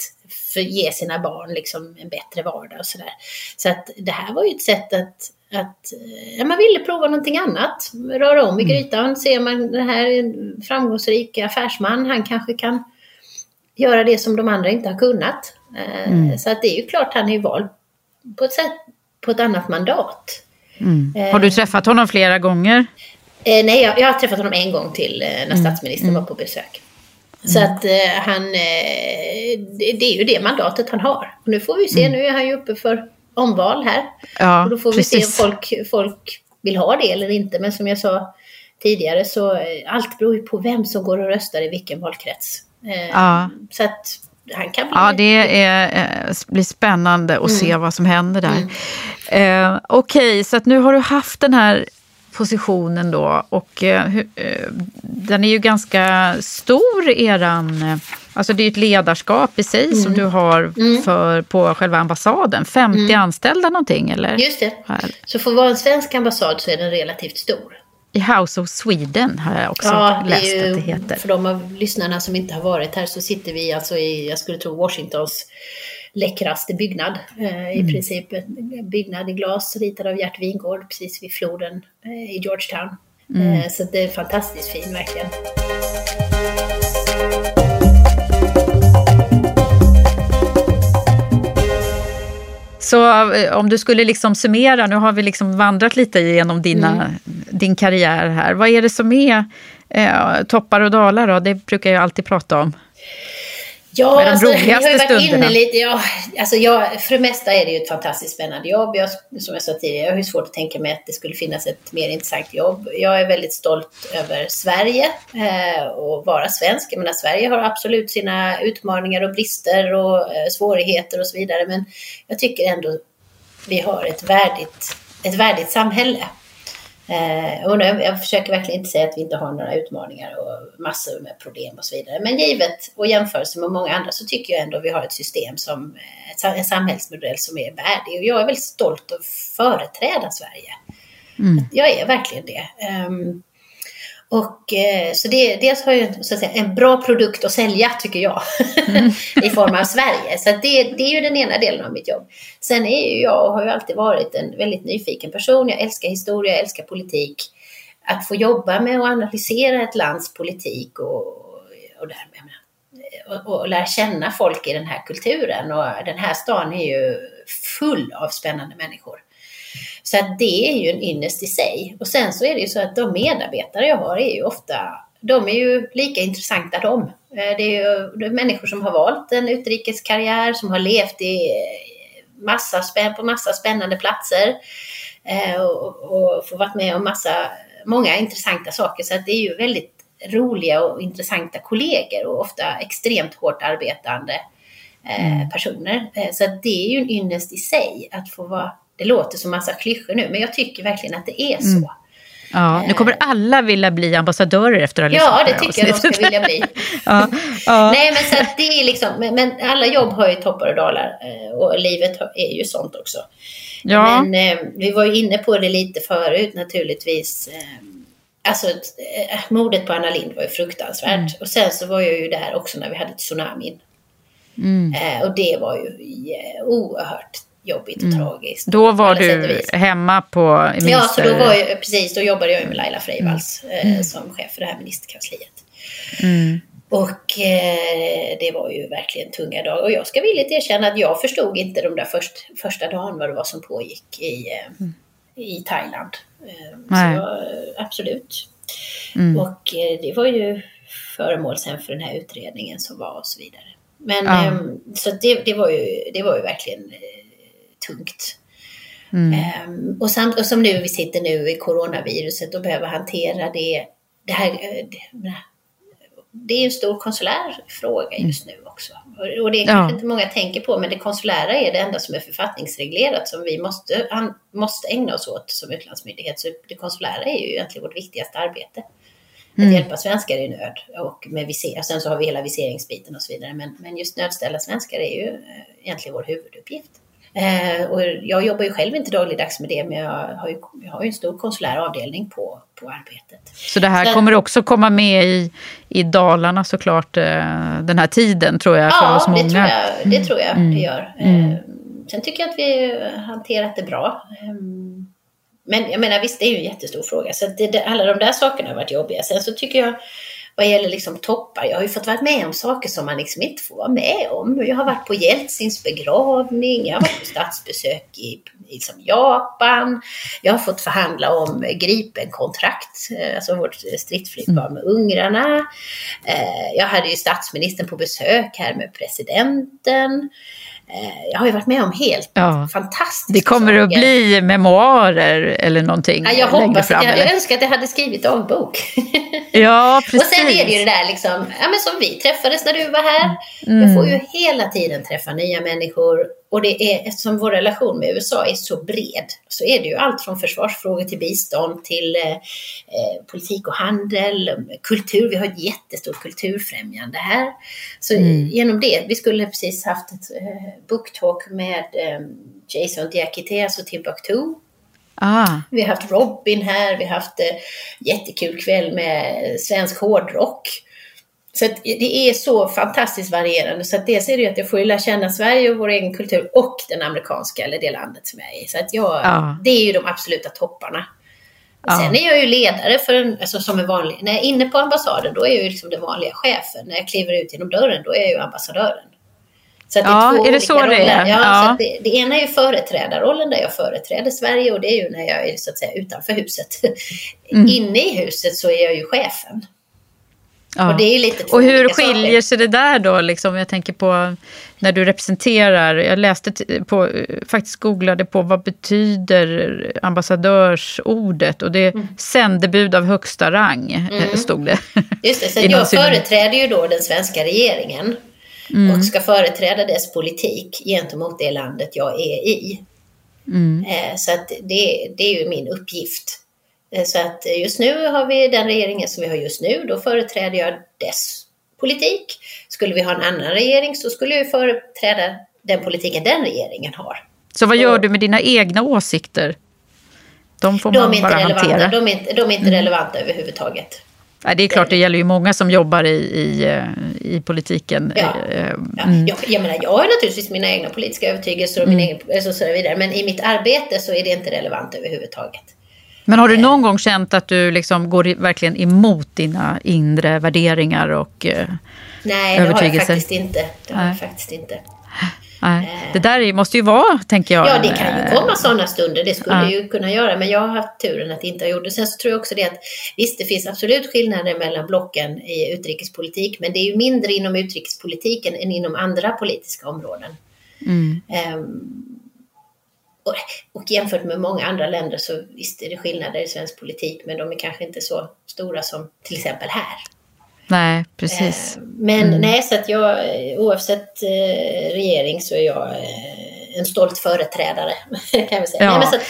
för ge sina barn liksom, en bättre vardag och sådär. Så att det här var ju ett sätt att att eh, ja, man ville prova någonting annat, röra om i mm. grytan, ser man den här framgångsrika affärsman, han kanske kan göra det som de andra inte har kunnat. Eh, mm. Så att det är ju klart han är vald på ett sätt, på ett annat mandat. Mm. Har du träffat honom flera gånger? Eh, nej, jag, jag, har träffat honom en gång till eh, när mm. statsministern mm. var på besök. Så mm. att eh, han, eh, det, är ju det mandatet han har. Och nu får vi se, mm. nu är han ju uppe för omval här. Ja, och då får precis. vi se om folk, folk vill ha det eller inte. Men som jag sa tidigare så allt beror ju på vem som går och röstar i vilken valkrets. Eh, ja. Så att han kan bli... Ja, det är, eh, blir spännande att mm. se vad som händer där. Mm. Eh, Okej, okay, så att nu har du haft den här positionen då och eh, eh den är ju ganska stor eran, alltså det är ett ledarskap i sig mm. som du har mm. för, på själva ambassaden. 50 mm. anställda någonting eller? Just det. Så för att vara en svensk ambassad så är den relativt stor i House of Sweden har jag också ja, läst det ju, att det heter. För de av lyssnarna som inte har varit här så sitter vi alltså i, jag skulle tro, Washingtons läckraste byggnad. Eh, I mm. princip en byggnad i glas ritad av Gert Wingård precis vid floden eh, i Georgetown. Mm. Eh, så det är fantastiskt fin verkligen. Så eh, om du skulle liksom summera, nu har vi liksom vandrat lite genom dina, mm. din karriär här. Vad är det som är eh, toppar och dalar då? Det brukar jag alltid prata om. Ja, alltså, jag har varit inne lite. Ja, alltså jag, för det mesta är det ju ett fantastiskt spännande jobb. Jag, som jag sa tidigare, jag har ju svårt att tänka mig att det skulle finnas ett mer intressant jobb. Jag är väldigt stolt över Sverige eh, och vara svensk. Jag menar, Sverige har absolut sina utmaningar och brister och eh, svårigheter och så vidare. Men jag tycker ändå vi har ett värdigt, ett värdigt samhälle. Eh, och jag, jag försöker verkligen inte säga att vi inte har några utmaningar och massor med problem och så vidare. Men givet och jämförelse med många andra så tycker jag ändå att vi har ett system som, en samhällsmodell som är värdig. Och jag är väldigt stolt att företräda Sverige. Mm. Jag är verkligen det. Um, och, eh, så det, dels har jag så att säga, en bra produkt att sälja, tycker jag, mm. *laughs* i form av Sverige. Så det, det, är ju den ena delen av mitt jobb. Sen är ju jag, och har ju alltid varit en väldigt nyfiken person. Jag älskar historia, jag älskar politik. Att få jobba med att analysera ett lands politik och, och, där, och, och lära känna folk i den här kulturen. Och den här stan är ju full av spännande människor. Så att det är ju en ynnest i sig. Och sen så är det ju så att de medarbetare jag har är ju ofta, de är ju lika intressanta de. Eh, det är ju det är människor som har valt en utrikeskarriär, som har levt i massa, på massa spännande platser eh, och, och får varit med om massa, många intressanta saker. Så att det är ju väldigt roliga och intressanta kollegor och ofta extremt hårt arbetande eh, mm. personer. Så det är ju en ynnest i sig att få vara det låter som massa klyschor nu, men jag tycker verkligen att det är så. Mm. Ja, nu kommer alla vilja bli ambassadörer efter att ha lyssnat Ja, det tycker jag de ska vilja bli. *laughs* ja, ja. Nej, men, så det är liksom, men, men, alla jobb har ju toppar och dalar eh, och livet är ju sånt också. Ja. Men eh, vi var ju inne på det lite förut naturligtvis. Eh, alltså, eh, mordet på Anna Lind var ju fruktansvärt. Mm. Och sen så var jag ju där också när vi hade tsunamin. Mm. Eh, och det var ju eh, oerhört jobbigt och mm. tragiskt. Då var du hemma på minister... Ja, så då var jag, precis, då jobbade jag med Laila Freivalds mm. eh, som chef för det här ministerkansliet. Mm. Och eh, det var ju verkligen tunga dagar. Och jag ska villigt erkänna att jag förstod inte de där först, första dagen vad det var som pågick i, eh, mm. i Thailand. Eh, så jag, absolut. Mm. Och eh, det var ju föremål sen för den här utredningen som var och så vidare. Men Ja. ehm, så det, det, var ju, det var ju verkligen eh, tungt. Mm. Ehm, och, samt, och som nu vi sitter nu i coronaviruset och behöver hantera det. Det, här, eh, det, det är en stor konsulär fråga just nu också. Och- det är Ja. kanske inte många tänker på, men det konsulära är det enda som är författningsreglerat som vi måste, an, måste ägna oss åt som utlandsmyndighet. Så det konsulära är ju egentligen vårt viktigaste arbete. Att hjälpa svenskar i nöd och med visering. Sen så har vi hela viseringsbiten och så vidare. Men, men just nödställda svenskar är ju eh, egentligen vår huvuduppgift. Eh, och jag jobbar ju själv inte dagligdags med det, men jag har ju, jag har ju en stor konsulär avdelning på, på arbetet. Så det här Så- kommer också komma med i, i Dalarna såklart eh, den här tiden tror jag för oss Ja, många. det tror jag det, tror jag Mm. det gör. Mm. Eh, Sen tycker jag att vi hanterat det bra. Ehm, Men jag menar visst, det är ju en jättestor fråga. Så det, det, alla de där sakerna har varit jobbiga. Sen så tycker jag, vad gäller liksom toppar, jag har ju fått vara med om saker som man liksom inte får vara med om. Jag har varit på Jeltsins begravning, jag har varit på statsbesök i, i som Japan, jag har fått förhandla om Gripen-kontrakt, eh, alltså vårt stridsflygplan med ungrarna. Eh, Jag hade ju statsministern på besök här med presidenten. Eh, Jag har ju varit med om helt Ja. fantastiska Det kommer att saker. bli memoarer eller någonting Ja, jag hoppas fram. att jag, jag önskar att jag hade skrivit dagbok. Ja, precis. *laughs* Och sen är det ju det där liksom, ja men som vi träffades när du var här. Mm. Jag får ju hela tiden träffa nya människor. Och det är, eftersom vår relation med USA är så bred, så är det ju allt från försvarsfrågor till bistånd till eh, eh, politik och handel, kultur. Vi har ett jättestort kulturfrämjande här. Så Mm. genom det, vi skulle precis haft ett eh, booktalk med eh, Jason Diakité, alltså Timbuktu. Ah, Vi har haft Robin här, vi har haft eh, jättekul kväll med svensk hårdrock. Så det är så fantastiskt varierande. Så att dels är det ju att jag får lära känna Sverige och vår egen kultur och den amerikanska, eller det landet som jag är i. Så att jag, Ja. det är ju de absoluta topparna. Ja. Sen är jag ju ledare för en, alltså som en vanlig, när jag är inne på ambassaden då är jag ju liksom den vanliga chefen. När jag kliver ut genom dörren då är jag ju ambassadören. Så att Ja, två är det så det roller. är? Ja, Ja. Så det, det ena är ju företrädarrollen där jag företräder Sverige och det är ju när jag är så att säga utanför huset. *laughs* Mm. Inne i huset så är jag ju chefen. Ja. Och det är lite Och hur skiljer saker. sig det där då? Liksom, jag tänker på när du representerar. Jag läste på, faktiskt googlade på vad betyder ambassadörsordet och det är Mm. sändebud av högsta rang, eh, stod det. *laughs* Just det, Inom jag företräder ju då den svenska regeringen Mm. och ska företräda dess politik gentemot det landet jag är i. Mm. Eh, Så det, det är ju min uppgift. Eh, Så att just nu har vi den regeringen som vi har just nu, då företräder jag dess politik. Skulle vi ha en annan regering så skulle jag företräda den politiken den regeringen har. Så vad gör du med dina egna åsikter? De får De man inte bara hantera. de är inte, de är inte relevanta överhuvudtaget. Nej, det är klart, det gäller ju många som jobbar i, i, eh, i politiken. Ja. Eh, Ja, mm. jag, jag menar, jag har naturligtvis mina egna politiska övertygelser och min egen, alltså, så vidare, men i mitt arbete så är det inte relevant överhuvudtaget. Men har du någon gång känt att du liksom går verkligen emot dina inre värderingar och... Eh, Nej, det har jag faktiskt inte. Det har Nej. jag faktiskt inte. nej. Det där är- måste ju vara, tänker jag. Ja, det kan ju eh, komma sådana stunder, det skulle Ja. ju kunna göra, men jag har haft turen att inte ha gjort det. Sen så tror jag också det att visst, det finns absolut skillnader mellan blocken i utrikespolitik, men det är ju mindre inom utrikespolitiken än inom andra politiska områden. Mm. Ehm, och, och jämfört med många andra länder så visst är det skillnader i svensk politik, men de är kanske inte så stora som till exempel här. Nej, precis. Eh, Men nej, så att jag eh, oavsett eh, regering så är jag eh, en stolt företrädare. *laughs* Kan vi säga. Ja. Nej, men så att,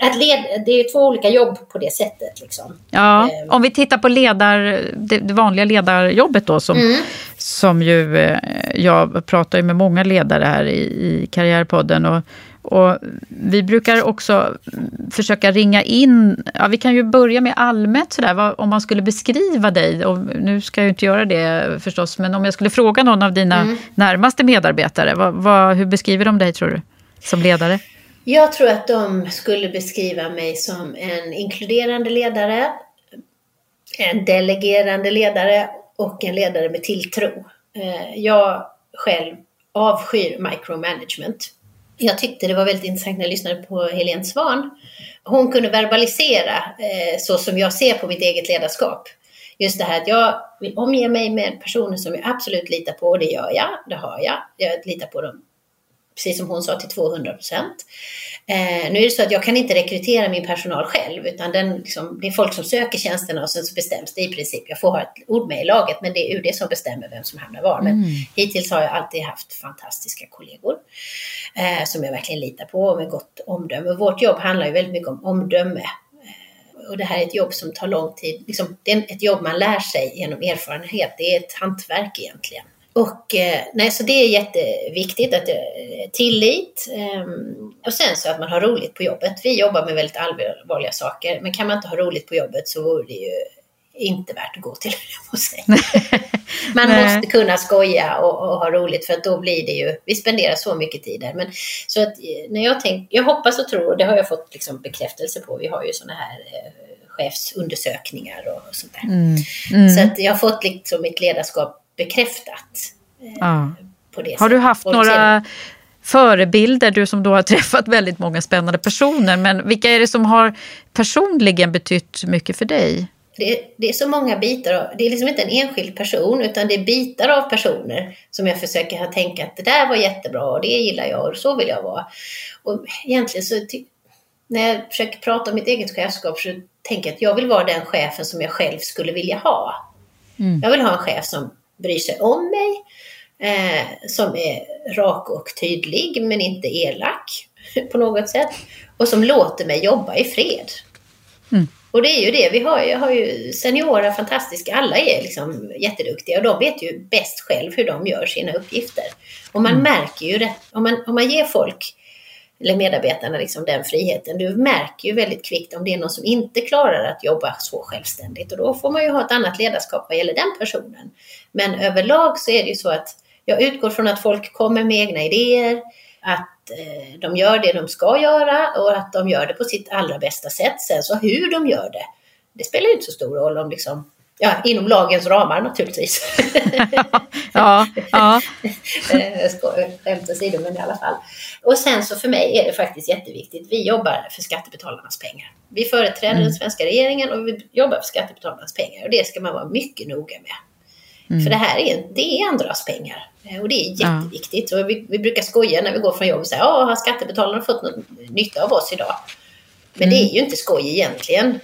eh, att led, det är ju två olika jobb på det sättet. Liksom. Ja, Eh, om vi tittar på ledar, det, det vanliga ledarjobbet då som, Mm. som ju, jag pratar ju med många ledare här i, i Karriärpodden och, och vi brukar också försöka ringa in, ja, vi kan ju börja med allmänt sådär, vad, om man skulle beskriva dig, och nu ska jag ju inte göra det förstås, men om jag skulle fråga någon av dina Mm. närmaste medarbetare, vad, vad, hur beskriver de dig tror du, som ledare? Jag tror att de skulle beskriva mig som en inkluderande ledare, en delegerande ledare och en ledare med tilltro. Eh, Jag själv avskyr micromanagement. Jag tyckte det var väldigt intressant när jag lyssnade på Helene Svan. Hon kunde verbalisera eh, så som jag ser på mitt eget ledarskap. Just det här att jag vill omge mig med personer som jag absolut litar på och det gör jag, det har jag. Jag litar på dem precis som hon sa, till 200 procent. Eh, nu är det så att jag kan inte rekrytera min personal själv, utan den, liksom, det är folk som söker tjänsterna och sen så bestäms det i princip. Jag får ha ett ord med i laget, men det är UD som bestämmer vem som hamnar var. Men mm. hittills har jag alltid haft fantastiska kollegor eh, som jag verkligen litar på och med gott omdöme. Vårt jobb handlar ju väldigt mycket om omdöme. Eh, och det här är ett jobb som tar lång tid. Liksom, det är ett jobb man lär sig genom erfarenhet. Det är ett hantverk egentligen. Och eh, nej, så det är jätteviktigt att eh, tillit ehm, och sen så att man har roligt på jobbet. Vi jobbar med väldigt allvarliga saker, men kan man inte ha roligt på jobbet så vore det ju inte värt att gå till, *laughs* säga. *laughs* Man måste kunna skoja och, och, ha roligt för att då blir det ju, vi spenderar så mycket tid där. Men, så att eh, när jag tänker, jag hoppas och tror, och det har jag fått liksom bekräftelse på, vi har ju sådana här eh, chefsundersökningar och, och sånt där. Mm. Mm. Så att jag har fått liksom mitt ledarskap bekräftat. Eh, ja. har du haft några förebilder, du som då har *laughs* träffat väldigt många spännande personer, men vilka är det som har personligen betytt mycket för dig? Det, det, är så många bitar. Av, det är liksom inte en enskild person utan det är bitar av personer som jag försöker ha tänka att det där var jättebra och det gillar jag och så vill jag vara. Och egentligen så när jag försöker prata om mitt eget chefskap så tänker jag att jag vill vara den chefen som jag själv skulle vilja ha. Mm. Jag vill ha en chef som bryr sig om mig, eh, som är rak och tydlig men inte elak *laughs* på något sätt och som låter mig jobba i fred. Och det är ju det, vi har ju, har ju seniora, fantastiska, alla är liksom jätteduktiga och de vet ju bäst själv hur de gör sina uppgifter. Och man mm. märker ju det, om man, om man ger folk eller medarbetarna liksom den friheten. Du märker ju väldigt kvickt om det är någon som inte klarar att jobba så självständigt och då får man ju ha ett annat ledarskap vad gäller den personen. Men överlag så är det ju så att jag utgår från att folk kommer med egna idéer, att de gör det de ska göra och att de gör det på sitt allra bästa sätt. Sen så hur de gör det, det spelar ju inte så stor roll om liksom Ja, inom lagens ramar naturligtvis. *laughs* ja, ja. *laughs* Eh, skämt åsido, men i alla fall. Och sen så för mig är det faktiskt jätteviktigt. Vi jobbar för skattebetalarnas pengar. Vi företräder mm. den svenska regeringen och vi jobbar för skattebetalarnas pengar. Och det ska man vara mycket noga med. Mm. För det här är, det är andras pengar. Eh, och det är jätteviktigt. Och vi, vi, brukar skoja när vi går från jobbet och säga, ja, har skattebetalarna fått någon nytta av oss idag? Men mm. det är ju inte skoj egentligen.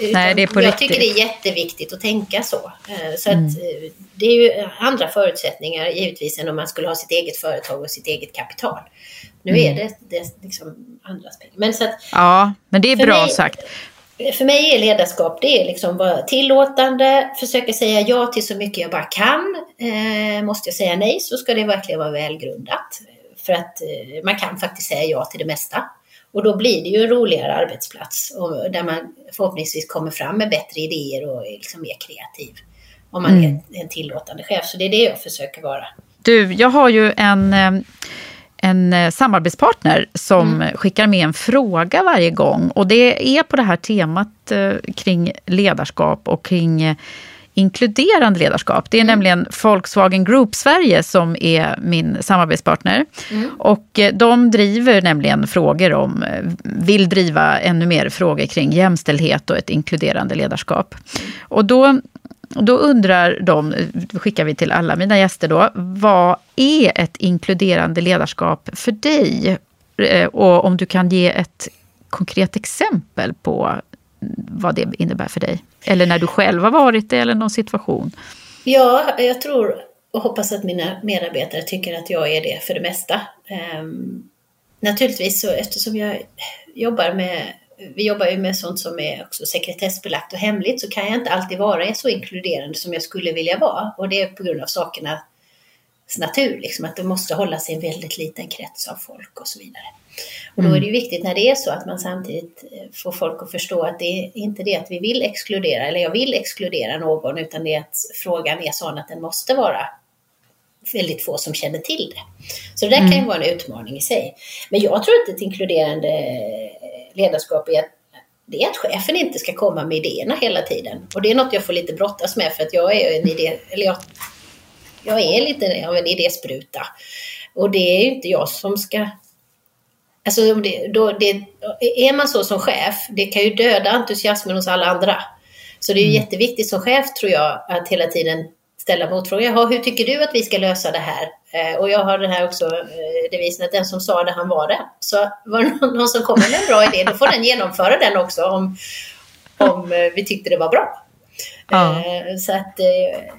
Nej, det är på jag riktigt. tycker det är jätteviktigt att tänka så. Eh, så mm. att eh, det är ju andra förutsättningar givetvis än om man skulle ha sitt eget företag och sitt eget kapital. Nu mm. är det, det liksom pengar. Men så att, ja, men det är bra mig, sagt. För mig är ledarskap det är liksom vara tillåtande, försöka säga ja till så mycket jag bara kan. Eh, måste jag säga nej så ska det verkligen vara välgrundat. För att eh, man kan faktiskt säga ja till det mesta. Och då blir det ju en roligare arbetsplats och där man förhoppningsvis kommer fram med bättre idéer och är liksom mer kreativ. Om man mm. är en tillåtande chef. Så det är det jag försöker vara. Du, jag har ju en, eh, en eh, samarbetspartner som mm. skickar med en fråga varje gång. Och det är på det här temat eh, kring ledarskap och kring inkluderande ledarskap. Det är mm. nämligen Volkswagen Group Sverige som är min samarbetspartner. Mm. Och eh, de driver nämligen frågor om, eh, vill driva ännu mer frågor kring jämställdhet och ett inkluderande ledarskap. Och då då undrar de, eh, skickar vi till alla mina gäster då, vad är ett inkluderande ledarskap för dig? Eh, och om du kan ge ett konkret exempel på vad det innebär för dig. Eller när du själv har varit det eller någon situation. Ja, jag tror och hoppas att mina medarbetare tycker att jag är det för det mesta. Um, naturligtvis så eftersom jag jobbar med vi jobbar ju med sånt som är också sekretessbelagt och hemligt så kan jag inte alltid vara så inkluderande som jag skulle vilja vara. Och det är på grund av sakernas natur, liksom, att det måste hålla sig en väldigt liten krets av folk och så vidare. Och då är det ju mm. viktigt när det är så att man samtidigt eh, får folk att förstå att det är inte det att vi vill exkludera, eller jag vill exkludera någon, utan det är att frågan är sån att den måste vara väldigt få som känner till det. Så det där mm. kan ju mm. vara en utmaning i sig. Men jag tror att ett inkluderande ledarskap är att det är att chefen inte ska komma med idéerna hela tiden. Och det är något jag får lite brottas med för att jag är en idé, eller jag, jag är lite av en idéspruta. Och det är ju inte jag som ska Alltså, det, då, det, är man så som chef, det kan ju döda entusiasmen hos alla andra. Så det är mm. jätteviktigt som chef, tror jag, att hela tiden ställa motfrågor. hur tycker du att vi ska lösa det här? Eh, och jag har den här också eh, devisen att den som sa det, han var det. Så var det *laughs* någon, som kommer med en bra idé, då får den genomföra den också om, om eh, vi tyckte det var bra. Ja. Så, att,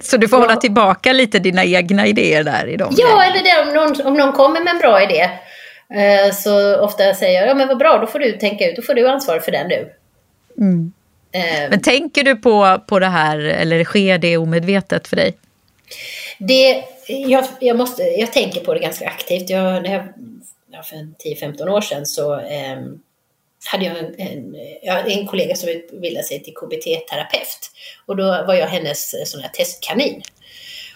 så du får hålla tillbaka lite dina egna idéer där i dem? Ja, eller det, om, någon, om någon kommer med en bra idé så ofta säger jag, ja men vad bra, då får du tänka ut, då får du ansvar för den nu. Mm. Men tänker du på, på det här, eller sker det omedvetet för dig? Det, jag, jag, måste, jag tänker på det ganska aktivt. Jag, när jag, ja, för 10-15 år sedan så eh, hade jag en, en, en, kollega som utbildade sig till KBT-terapeut. Och då var jag hennes sån här testkanin.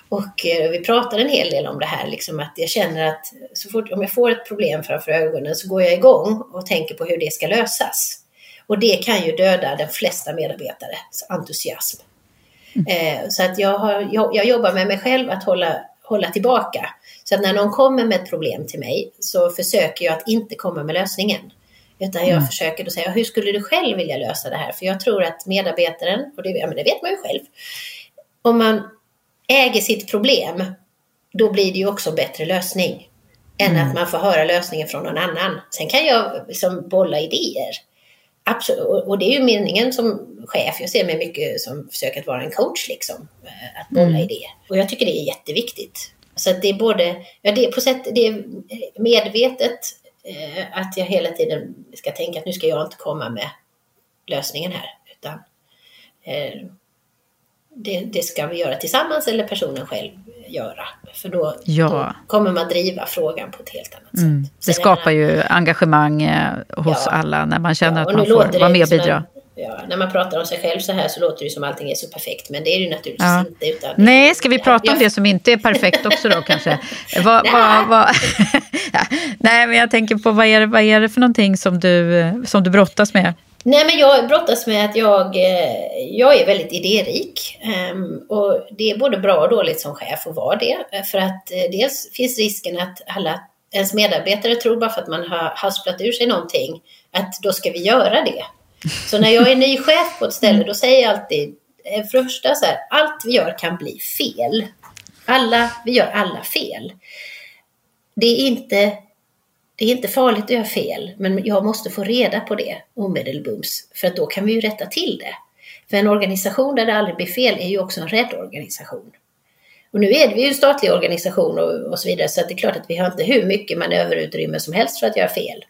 Och eh, vi pratade en hel del om det här, liksom att jag känner att så fort om jag får ett problem framför ögonen så går jag igång och tänker på hur det ska lösas. Och det kan ju döda de flesta medarbetares entusiasm. Eh, så att jag, har, jag, jag, jobbar med mig själv att hålla, hålla tillbaka. Så att när någon kommer med ett problem till mig så försöker jag att inte komma med lösningen. Utan jag mm. försöker då säga, hur skulle du själv vilja lösa det här? För jag tror att medarbetaren, och det, ja, men det vet man ju själv, om man äger sitt problem, då blir det ju också bättre lösning. Än mm. att man får höra lösningen från någon annan. Sen kan jag liksom bolla idéer. Absolut, och det är ju meningen som chef. Jag ser mig mycket som försöker att vara en coach, liksom. Eh, att bolla mm. idéer. Och jag tycker det är jätteviktigt. Så det är både, ja det är på sätt, det är medvetet eh, att jag hela tiden ska tänka att nu ska jag inte komma med lösningen här. Utan eh, det, det, ska vi göra tillsammans eller personen själv göra. För då, ja. då kommer man driva frågan på ett helt annat mm. sätt. det skapar ju engagemang eh, hos ja. alla när man känner ja, att man får vara med och bidra. Ja, när man pratar om sig själv så här så låter det som allting är så perfekt, men det är det ju naturligtvis ja. inte. Utan Nej, ska vi prata om det som inte är perfekt också då kanske? Va, va, va, Nej, men jag tänker på vad är, det, vad är det för någonting som du, som du brottas med? Nej, men jag brottas med att jag, eh, jag är väldigt idérik. Ehm, och det är både bra och dåligt som chef att vara det. För att eh, dels finns risken att alla ens medarbetare tror bara för att man har hasplat ur sig någonting, att då ska vi göra det. Så när jag är ny chef på ett ställe, då säger jag alltid, eh, för det första så här, allt vi gör kan bli fel. Alla, vi gör alla fel. Det är inte det är inte farligt att göra fel, men jag måste få reda på det omedelbums, för att då kan vi ju rätta till det. För en organisation där det aldrig blir fel är ju också en rädd organisation. Och nu är vi ju en statlig organisation och, och, så vidare, så det är klart att vi har inte hur mycket manöverutrymme som helst för att göra fel.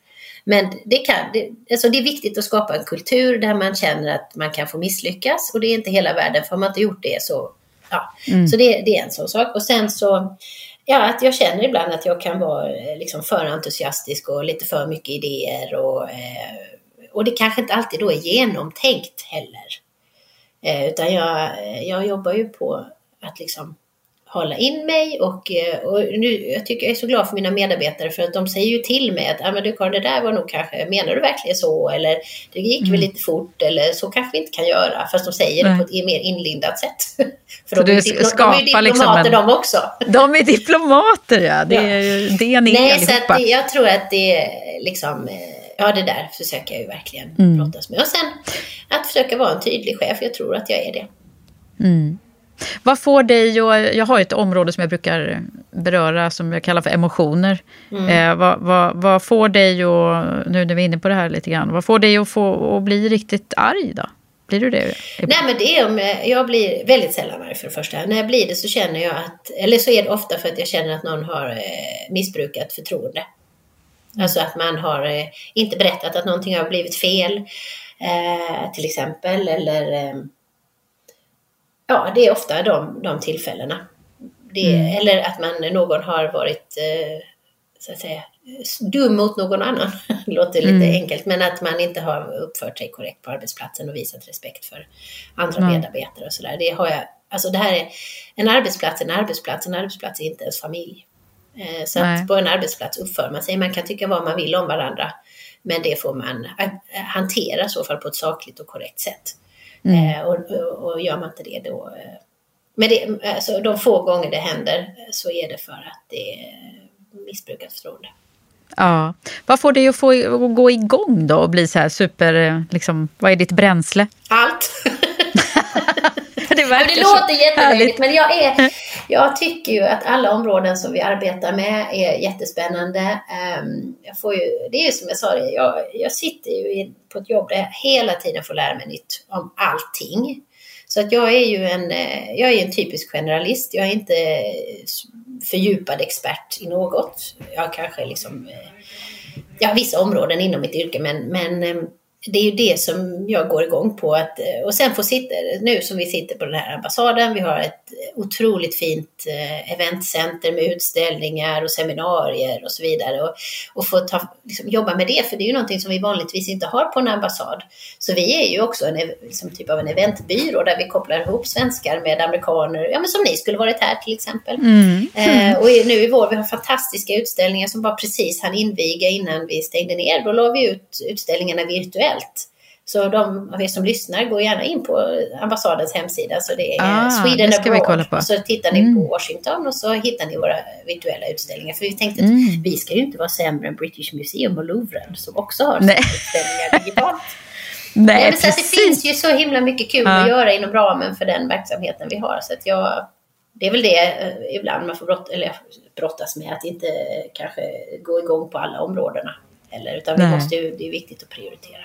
Men det, kan, det, alltså det är viktigt att skapa en kultur där man känner att man kan få misslyckas och det är inte hela världen, för har man inte gjort det så, ja. Mm. Så det, det är en sån sak. Och sen så ja, att jag känner ibland att jag kan vara eh, liksom för entusiastisk och lite för mycket idéer. Och, eh, och det kanske inte alltid då är genomtänkt heller. Eh, utan jag, jag jobbar ju på att liksom hålla in mig och, eh, och nu, jag tycker jag är så glad för mina medarbetare för att de säger ju till mig att ah, men du Karin, det där var nog kanske, menar du verkligen så? Eller det gick mm. väl lite fort eller så kanske vi inte kan göra. Fast de säger Nej. det på ett mer inlindat sätt. *laughs* för de, är, diplo- de är ju diplomater liksom en, de också. *laughs* de är diplomater ja, det är ju det ni Nej, så att jag tror att det är liksom, eh, ja det där försöker jag ju verkligen mm. brottas med. Och sen att försöka vara en tydlig chef, jag tror att jag är det. Mm. Vad får dig, och jag har ett område som jag brukar beröra som jag kallar för emotioner. Mm. Eh, vad, vad, vad, får dig, och nu när vi är inne på det här lite grann, vad får dig att, få, att bli riktigt arg då? Blir du det? Nej men det är om, jag blir väldigt sällan arg för det första. När jag blir det så känner jag att, eller så är det ofta för att jag känner att någon har eh, missbrukat förtroende. Mm. Alltså att man har eh, inte berättat att någonting har blivit fel, eh, till exempel, eller eh, Ja, det är ofta de, de tillfällena. Det, mm. Eller att man, någon har varit eh, så att säga, dum mot någon annan. det *laughs* låter lite mm. enkelt, men att man inte har uppfört sig korrekt på arbetsplatsen och visat respekt för andra mm. medarbetare och sådär. Det har jag, alltså det här är en arbetsplats, en arbetsplats, en arbetsplats är inte ens familj. Eh, så att på en arbetsplats uppför man sig, man kan tycka vad man vill om varandra, men det får man hantera i så fall på ett sakligt och korrekt sätt. Mm. Eh, och, och gör man inte det då eh, men det, alltså, de få gånger det händer så är det för att det är missbrukat förtroende. Ja. Vad får dig att, få, att gå igång då och bli så här super... eh, Liksom, vad är ditt bränsle? Allt. *laughs* *laughs* det, Ja, det låter jättelöjligt, men jag, är, jag tycker ju att alla områden som vi arbetar med är jättespännande. Ehm, Jag får ju, det är ju som jag sa, jag, jag sitter ju på ett jobb där jag hela tiden får lära mig nytt om allting. Så att jag är ju en, eh, jag är en typisk generalist. Jag är inte fördjupad expert i något. Jag kanske liksom, eh, ja, vissa områden inom mitt yrke, men, men eh, det är ju det som jag går igång på. Att, eh, och sen få sitta, nu som vi sitter på den här ambassaden, vi har ett otroligt fint eh, eventcenter med utställningar och seminarier och så vidare. Och, och få ta, liksom, jobba med det, för det är ju någonting som vi vanligtvis inte har på en ambassad. Så vi är ju också en liksom, typ av en eventbyrå där vi kopplar ihop svenskar med amerikaner, ja men som ni skulle varit här till exempel. Eh, och nu i vår, vi har fantastiska utställningar som bara precis hann inviga innan vi stängde ner. Då la vi ut utställningarna virtuellt. Så de av er som lyssnar, gå gärna in på ambassadens hemsida. Så det är Ah, Sweden det Abroad. så tittar ni Mm. på Washington och så hittar ni våra virtuella utställningar. För vi tänkte att Mm. vi ska ju inte vara sämre än British Museum och Louvren som också har sina utställningar digitalt. *laughs* Nej, Nej, men så det finns ju så himla mycket kul Ja. att göra inom ramen för den verksamheten vi har. Så att jag, det är väl det eh, ibland man får brott, eller brottas med, att inte kanske gå igång på alla områdena. Eller, utan vi måste, ju- det är viktigt att prioritera.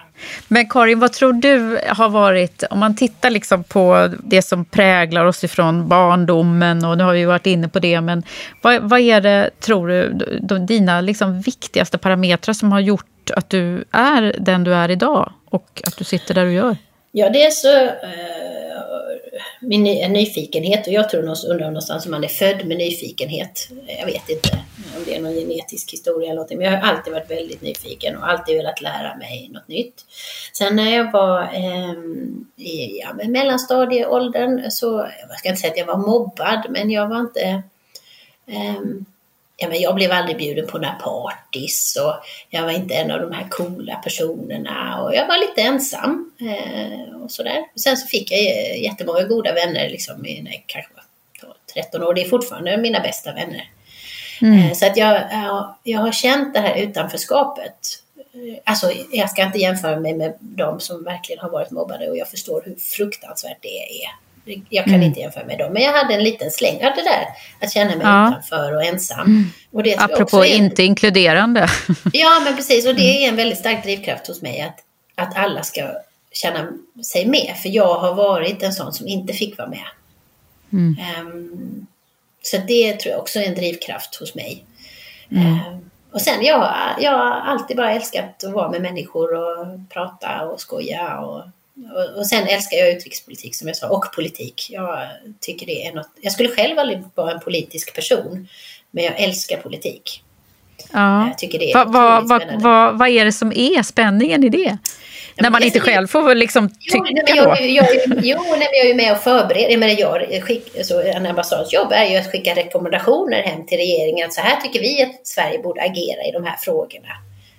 Men Karin, vad tror du har varit, om man tittar liksom på det som präglar oss ifrån barndomen, och nu har vi ju varit inne på det, men vad, vad är det, tror du, de, dina liksom viktigaste parametrar som har gjort att du är den du är idag och att du sitter där du gör? Ja, det är så eh, min en nyfikenhet och jag tror någonstans, undrar någonstans om man är född med nyfikenhet. Jag vet inte om det är någon genetisk historia eller någonting, men jag har alltid varit väldigt nyfiken och alltid velat lära mig något nytt. Sen när jag var eh, i ja, men mellanstadieåldern så, jag ska inte säga att jag var mobbad, men jag var inte eh, Ja, men jag blev aldrig bjuden på några parties och jag var inte en av de här coola personerna och jag var lite ensam eh, och sådär. Och sen så fick jag eh, jättemånga goda vänner liksom när jag kanske var 13 år. Det är fortfarande mina bästa vänner. Eh, så att jag, jag, jag har känt det här utanförskapet. Eh, Alltså, jag ska inte jämföra mig med de som verkligen har varit mobbade och jag förstår hur fruktansvärt det är. Jag kan inte jämföra med dem, men jag hade en liten släng av det där att känna mig Ja. utanför och ensam. Och det Apropå också är inte inkluderande. *laughs* Ja, men precis. Och det är en väldigt stark drivkraft hos mig att, att alla ska känna sig med. För jag har varit en sån som inte fick vara med. Ehm, så det tror jag också är en drivkraft hos mig. Ehm, och sen, jag, jag har alltid bara älskat att vara med människor och prata och skoja. Och, och, sen älskar jag utrikespolitik som jag sa, och politik. Jag tycker det är något, jag skulle själv aldrig vara en politisk person, men jag älskar politik. Ja. Jag tycker det är Vad vad- otroligt vad- spännande. vad- är det som är spänningen i det? När man inte själv får liksom Jo, nej, tycka men jag, då? jag, jo, nej, men jag är ju med och förbereder. Jag menar, jag skick, så en ambassads jobb är ju att skicka rekommendationer hem till regeringen. Att så här tycker vi att Sverige borde agera i de här frågorna.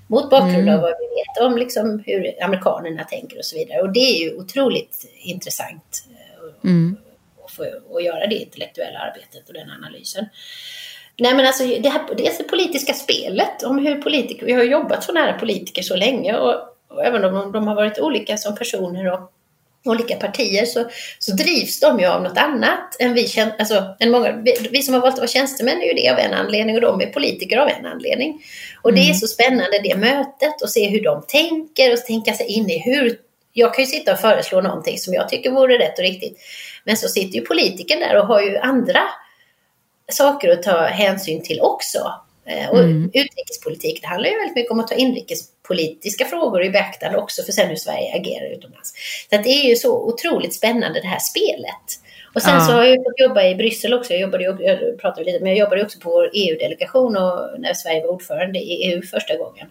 Mot bakgrund av vad vi vet om liksom hur amerikanerna tänker och så vidare. Och det är ju otroligt intressant eh, att, få, att göra det intellektuella arbetet och den analysen. Nej men alltså det, här, det är det politiska spelet om hur politiker, vi har jobbat så nära politiker så länge och, och även om de har varit olika som personer och olika partier så, så drivs de ju av något annat än vi, alltså, än många, vi, vi som har valt att vara tjänstemän är ju det av en anledning och de är politiker av en anledning. Och det är så spännande det mötet och se hur de tänker och tänka sig in i hur jag kan ju sitta och föreslå någonting som jag tycker vore rätt och riktigt. Men så sitter ju politikern där och har ju andra saker att ta hänsyn till också. Eh, Och utrikespolitik, det handlar ju väldigt mycket om att ta inrikespolitiska frågor i beaktande också för sen hur Sverige agerar utomlands. Så det är ju så otroligt spännande det här spelet. Och sen Ja. så har jag fått jobba i Bryssel också. Jag jobbade jag pratade lite, men jag jobbade också på vår EU-delegation och när Sverige var ordförande i EU första gången.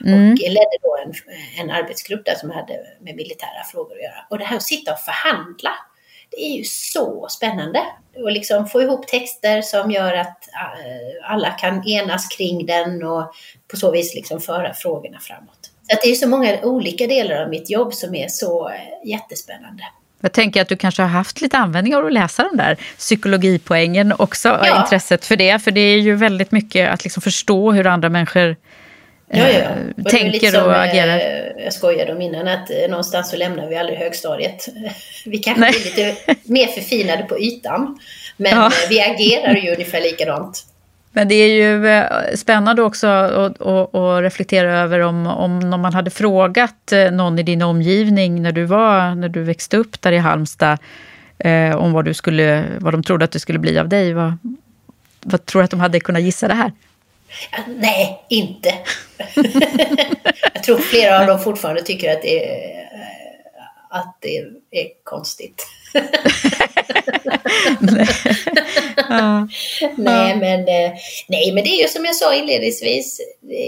Och ledde då en, en arbetsgrupp där som hade med militära frågor att göra. Och det här att sitta och förhandla, det är ju så spännande. Och liksom få ihop texter som gör att eh, alla kan enas kring den och på så vis liksom föra frågorna framåt. Så att det är så många olika delar av mitt jobb som är så eh, jättespännande. Jag tänker att du kanske har haft lite användning av att läsa den där psykologipoängen också, Ja. intresset för det. För det är ju väldigt mycket att liksom förstå hur andra människor Ja, ja. Och tänker som, och agerar. Jag skojade om innan att någonstans så lämnar vi aldrig högstadiet. *laughs* Vi kanske Nej. blir lite mer förfinade på ytan. Men ja. vi agerar ju ungefär likadant. Men det är ju eh, spännande också att reflektera över om, om man hade frågat eh, någon i din omgivning när du, var, när du växte upp där i Halmstad eh, om vad, du skulle, vad de trodde att det skulle bli av dig. Vad, vad tror du att de hade kunnat gissa det här? Nej, inte. *laughs* jag tror flera av dem fortfarande tycker att det är, att det är konstigt. nej. *laughs* Ja. nej, men, eh, nej, men det är ju som jag sa inledningsvis.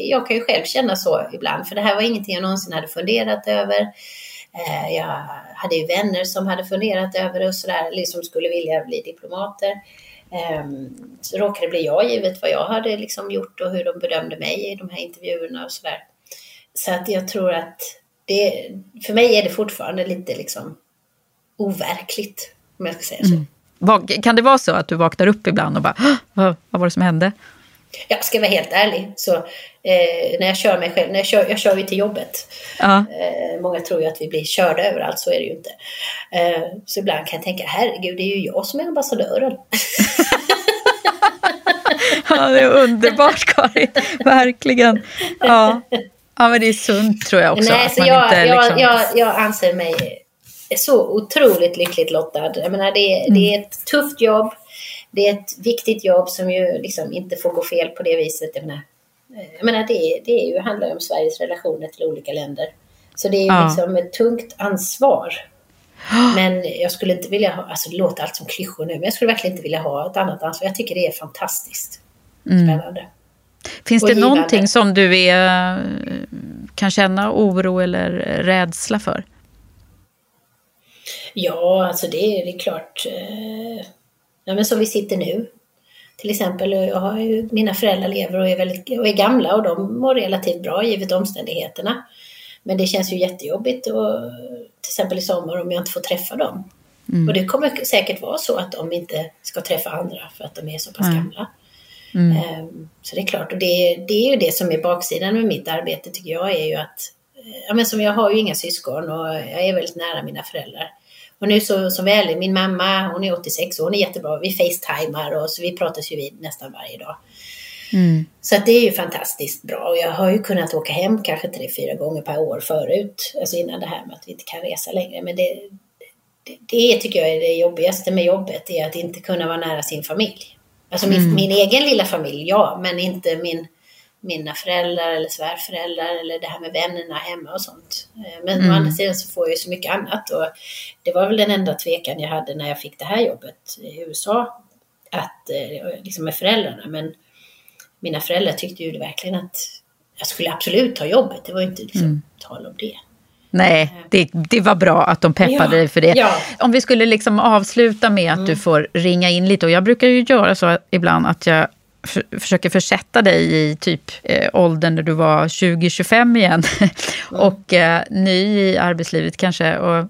Jag kan ju själv känna så ibland, för det här var ingenting jag någonsin hade funderat över. Eh, jag hade ju vänner som hade funderat över det och sådär, liksom skulle vilja bli diplomater. Ehm, så råkade det bli jag, givet vad jag hade liksom gjort och hur de bedömde mig i de här intervjuerna och sådär. Så att jag tror att det, för mig är det fortfarande lite liksom overkligt, om jag ska säga så. Mm. Kan det vara så att du vaknar upp ibland och bara, vad, vad var det som hände? Jag ska vara helt ärlig, så eh, när jag kör mig själv, när jag kör, jag kör ju till jobbet. Ja. Eh, många tror ju att vi blir körda överallt, så är det ju inte. Eh, så ibland kan jag tänka, herregud, det är ju jag som är ambassadören. *laughs* ja, det är underbart Karin, verkligen. Ja. ja, men det är sunt tror jag också. Nej, så jag, inte, jag, liksom... jag, jag anser mig så otroligt lyckligt lottad. Jag menar, det, mm. det är ett tufft jobb. Det är ett viktigt jobb som ju liksom inte får gå fel på det viset. Jag menar, jag menar det, det är ju, handlar om Sveriges relationer till olika länder. Så det är ja. liksom ett tungt ansvar. Men jag skulle inte vilja ha, alltså det låter allt som klyschor nu, men jag skulle verkligen inte vilja ha ett annat ansvar. Jag tycker det är fantastiskt mm. spännande. Finns det givande. någonting som du är, kan känna oro eller rädsla för? Ja, alltså det är, det är klart. Eh, ja, men som vi sitter nu. Till exempel, jag har ju, mina föräldrar lever och är, väldigt, och är gamla och de mår relativt bra givet omständigheterna. Men det känns ju jättejobbigt och, till exempel i sommar om jag inte får träffa dem. Mm. Och det kommer säkert vara så att de inte ska träffa andra för att de är så pass mm. gamla. Mm. Um, så det är klart, och det, det är ju det som är baksidan med mitt arbete tycker jag är ju att, ja men som jag har ju inga syskon och jag är väldigt nära mina föräldrar. Och nu så, så väl, min mamma, hon är 86 och hon är jättebra. Vi facetimar och så vi pratas ju vid nästan varje dag. Mm. Så att det är ju fantastiskt bra och jag har ju kunnat åka hem kanske tre, fyra gånger per år förut. Alltså innan det här med att vi inte kan resa längre. Men det, det, det tycker jag är det jobbigaste med jobbet, är att inte kunna vara nära sin familj. Alltså min, mm. min egen lilla familj, ja, men inte min mina föräldrar eller svärföräldrar eller det här med vännerna hemma och sånt. Eh, men mm. å andra sidan så får jag ju så mycket annat och det var väl den enda tvekan jag hade när jag fick det här jobbet i USA, att, eh, liksom med föräldrarna. Men mina föräldrar tyckte ju verkligen att jag skulle absolut ta jobbet, det var ju inte liksom mm. tal om det. Nej, eh. det, det var bra att de peppade ja, dig för det. Ja. Om vi skulle liksom avsluta med att mm. du får ringa in lite. Och jag brukar ju göra så ibland att jag för, försöker försätta dig i typ eh, åldern när du var 20-25 igen. *laughs* och eh, ny i arbetslivet kanske. Och,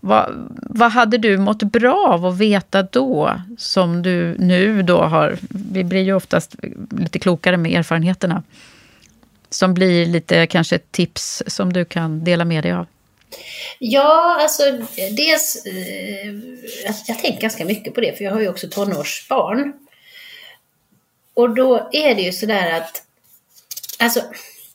vad, vad hade du mått bra av att veta då, som du nu då har... Vi blir ju oftast lite klokare med erfarenheterna. Som blir lite kanske tips som du kan dela med dig av. Ja, alltså dels... Eh, jag, jag tänker ganska mycket på det, för jag har ju också tonårsbarn. Och då är det ju sådär att, alltså,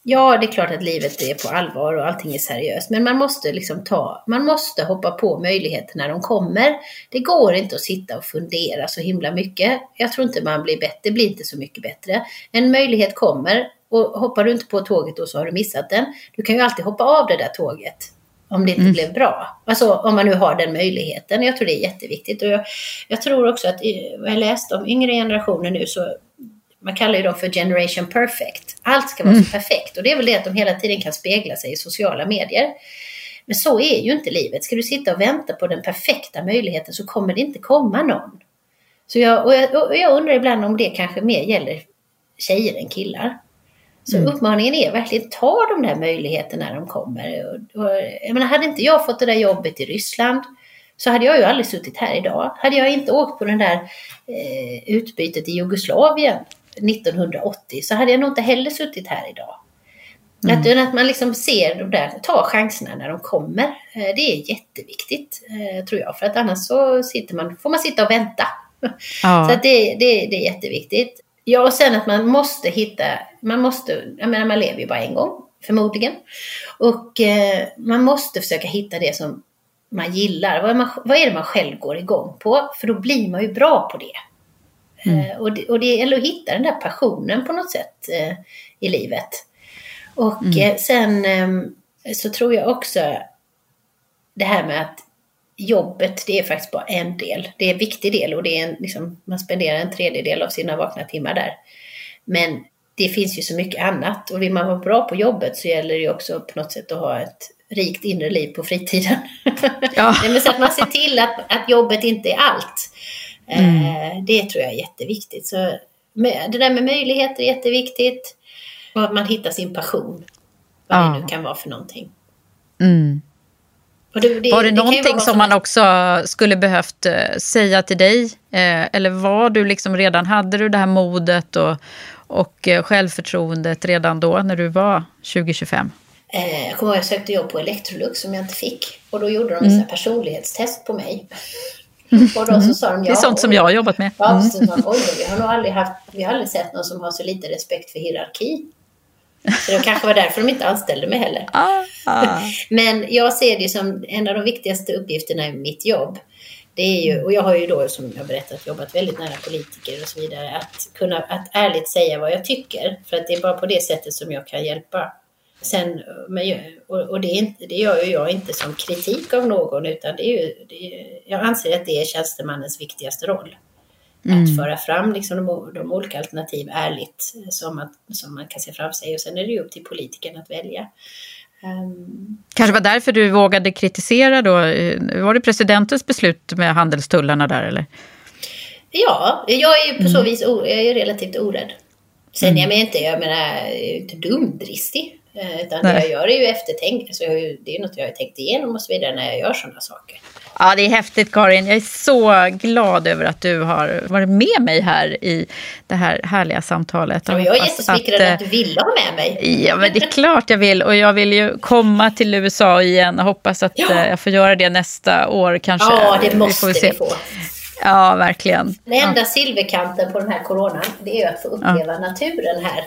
ja det är klart att livet är på allvar och allting är seriöst, men man måste liksom ta, man måste hoppa på möjligheter när de kommer. Det går inte att sitta och fundera så himla mycket. Jag tror inte man blir bättre, det blir inte så mycket bättre. En möjlighet kommer och hoppar du inte på tåget då så har du missat den. Du kan ju alltid hoppa av det där tåget om det inte mm. blev bra. Alltså om man nu har den möjligheten. Jag tror det är jätteviktigt. Och jag, jag tror också att, jag läste om yngre generationer nu så man kallar ju dem för generation perfect. Allt ska vara mm. så perfekt och det är väl det att de hela tiden kan spegla sig i sociala medier. Men så är ju inte livet. Ska du sitta och vänta på den perfekta möjligheten så kommer det inte komma någon. Så jag, och jag, och jag undrar ibland om det kanske mer gäller tjejer än killar. Så mm. uppmaningen är verkligen ta de där möjligheterna när de kommer. Och, och, jag menar, hade inte jag fått det där jobbet i Ryssland så hade jag ju aldrig suttit här idag. Hade jag inte åkt på det där eh, utbytet i Jugoslavien 1980 så hade jag nog inte heller suttit här idag. Mm. Att, att man liksom ser de där, tar chanserna när de kommer. Eh, det är jätteviktigt, eh, tror jag. För att annars så sitter man, får man sitta och vänta. Ja. *laughs* Så att det, det, det är jätteviktigt. Ja, och sen att man måste hitta, man måste, jag menar man lever ju bara en gång, förmodligen. Och eh, man måste försöka hitta det som man gillar. Vad är, man, vad är det man själv går igång på? För då blir man ju bra på det. Mm. Eh, och, det och det att hitta den där passionen på något sätt eh, i livet. Och mm. Eh, sen ehm, så tror jag också det här med att jobbet, det är faktiskt bara en del. Det är en viktig del och det är en, liksom, man spenderar en tredjedel av sina vakna timmar där. Men det finns ju så mycket annat och vill man vara bra på jobbet så gäller det ju också på något sätt att ha ett rikt inre liv på fritiden. Ja. *laughs* det så att man ser till att, att jobbet inte är allt. Mm. Eh, det tror jag är jätteviktigt. Så det där med möjligheter är jätteviktigt. Och att man hittar sin passion. Vad ja. det nu kan vara för någonting. Mm. Det, det, var det, det någonting som man också skulle behövt uh, säga till dig? Uh, eller var du liksom redan, hade du det här modet och, och självförtroendet redan då när du var 2025? jag kommer ihåg jag sökte jobb på Electrolux som jag inte fick. Och då gjorde de mm. en personlighetstest på mig. *laughs* Och då så sa de, ja, det är sånt som jag har jobbat med. Ja, mm. så sa de, oj, vi har nog aldrig, haft, vi har aldrig sett någon som har så lite respekt för hierarki. Så det kanske var därför de inte anställde mig heller. Ah, ah. *laughs* Men jag ser det som en av de viktigaste uppgifterna i mitt jobb. Det är ju, och jag har ju då, som jag berättat, jobbat väldigt nära politiker och så vidare. Att kunna att ärligt säga vad jag tycker. För att det är bara på det sättet som jag kan hjälpa. Sen, och det, inte, det gör ju jag inte som kritik av någon, utan det är ju, det är, jag anser att det är tjänstemannens viktigaste roll. Mm. Att föra fram liksom de, de olika alternativ ärligt som man, som man kan se framför sig. Och sen är det ju upp till politikerna att välja. Um... Kanske var därför du vågade kritisera då? Var det presidentens beslut med handelstullarna där eller? Ja, jag är ju på så mm. vis jag är relativt orädd. Sen mm. jag menar inte, jag menar, jag är inte dumdristig. Eh, utan Nej. det jag gör är ju eftertänkt. Alltså det är något jag har tänkt igenom och så vidare när jag gör sådana saker. Ja, det är häftigt Karin. Jag är så glad över att du har varit med mig här i det här härliga samtalet. Ja, jag är jättesmickrad att, att, du ville ha med mig. Ja, men det är klart jag vill. Och jag vill ju komma till USA igen och hoppas att ja. Eh, jag får göra det nästa år kanske. Ja, det måste vi, vi få. Ja, verkligen. Den enda ja. silverkanten på den här coronan, det är att få uppleva ja. naturen här.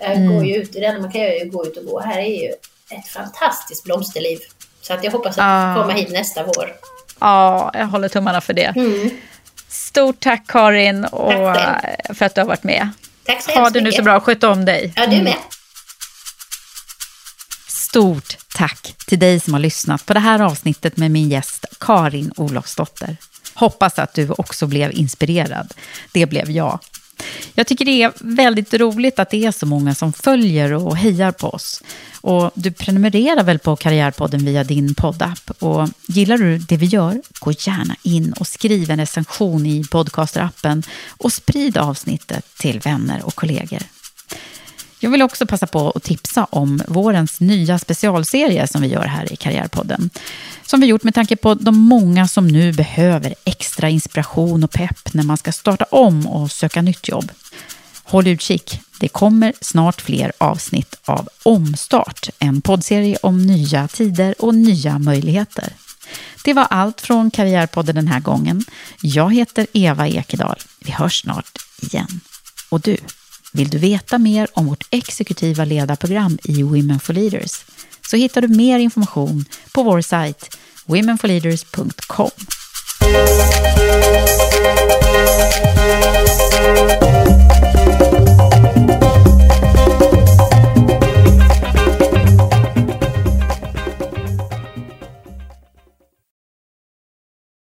Mm. Går ju ut, det enda man kan göra är att gå ut och gå. Här är ju ett fantastiskt blomsterliv. Så att jag hoppas att ah. komma hit nästa vår. Ja, jag håller tummarna för det. Mm. Stort tack Karin och tack för att du har varit med. Tack så Ha det nu så bra, sköt om dig. Ja, du med. Mm. Stort tack till dig som har lyssnat på det här avsnittet med min gäst Karin Olofsdotter. Hoppas att du också blev inspirerad. Det blev jag. Jag tycker det är väldigt roligt att det är så många som följer och hejar på oss. Och du prenumererar väl på Karriärpodden via din poddapp. Och gillar du det vi gör, gå gärna in och skriv en recension i podcasterappen och sprid avsnittet till vänner och kollegor. Jag vill också passa på att tipsa om vårens nya specialserie som vi gör här i Karriärpodden. Som vi gjort med tanke på de många som nu behöver extra inspiration och pepp när man ska starta om och söka nytt jobb. Håll utkik, det kommer snart fler avsnitt av Omstart, en poddserie om nya tider och nya möjligheter. Det var allt från Karriärpodden den här gången. Jag heter Eva Ekedal. Vi hörs snart igen. Och du, vill du veta mer om vårt exekutiva ledarprogram i Women for Leaders så hittar du mer information på vår sajt womenforleaders.com.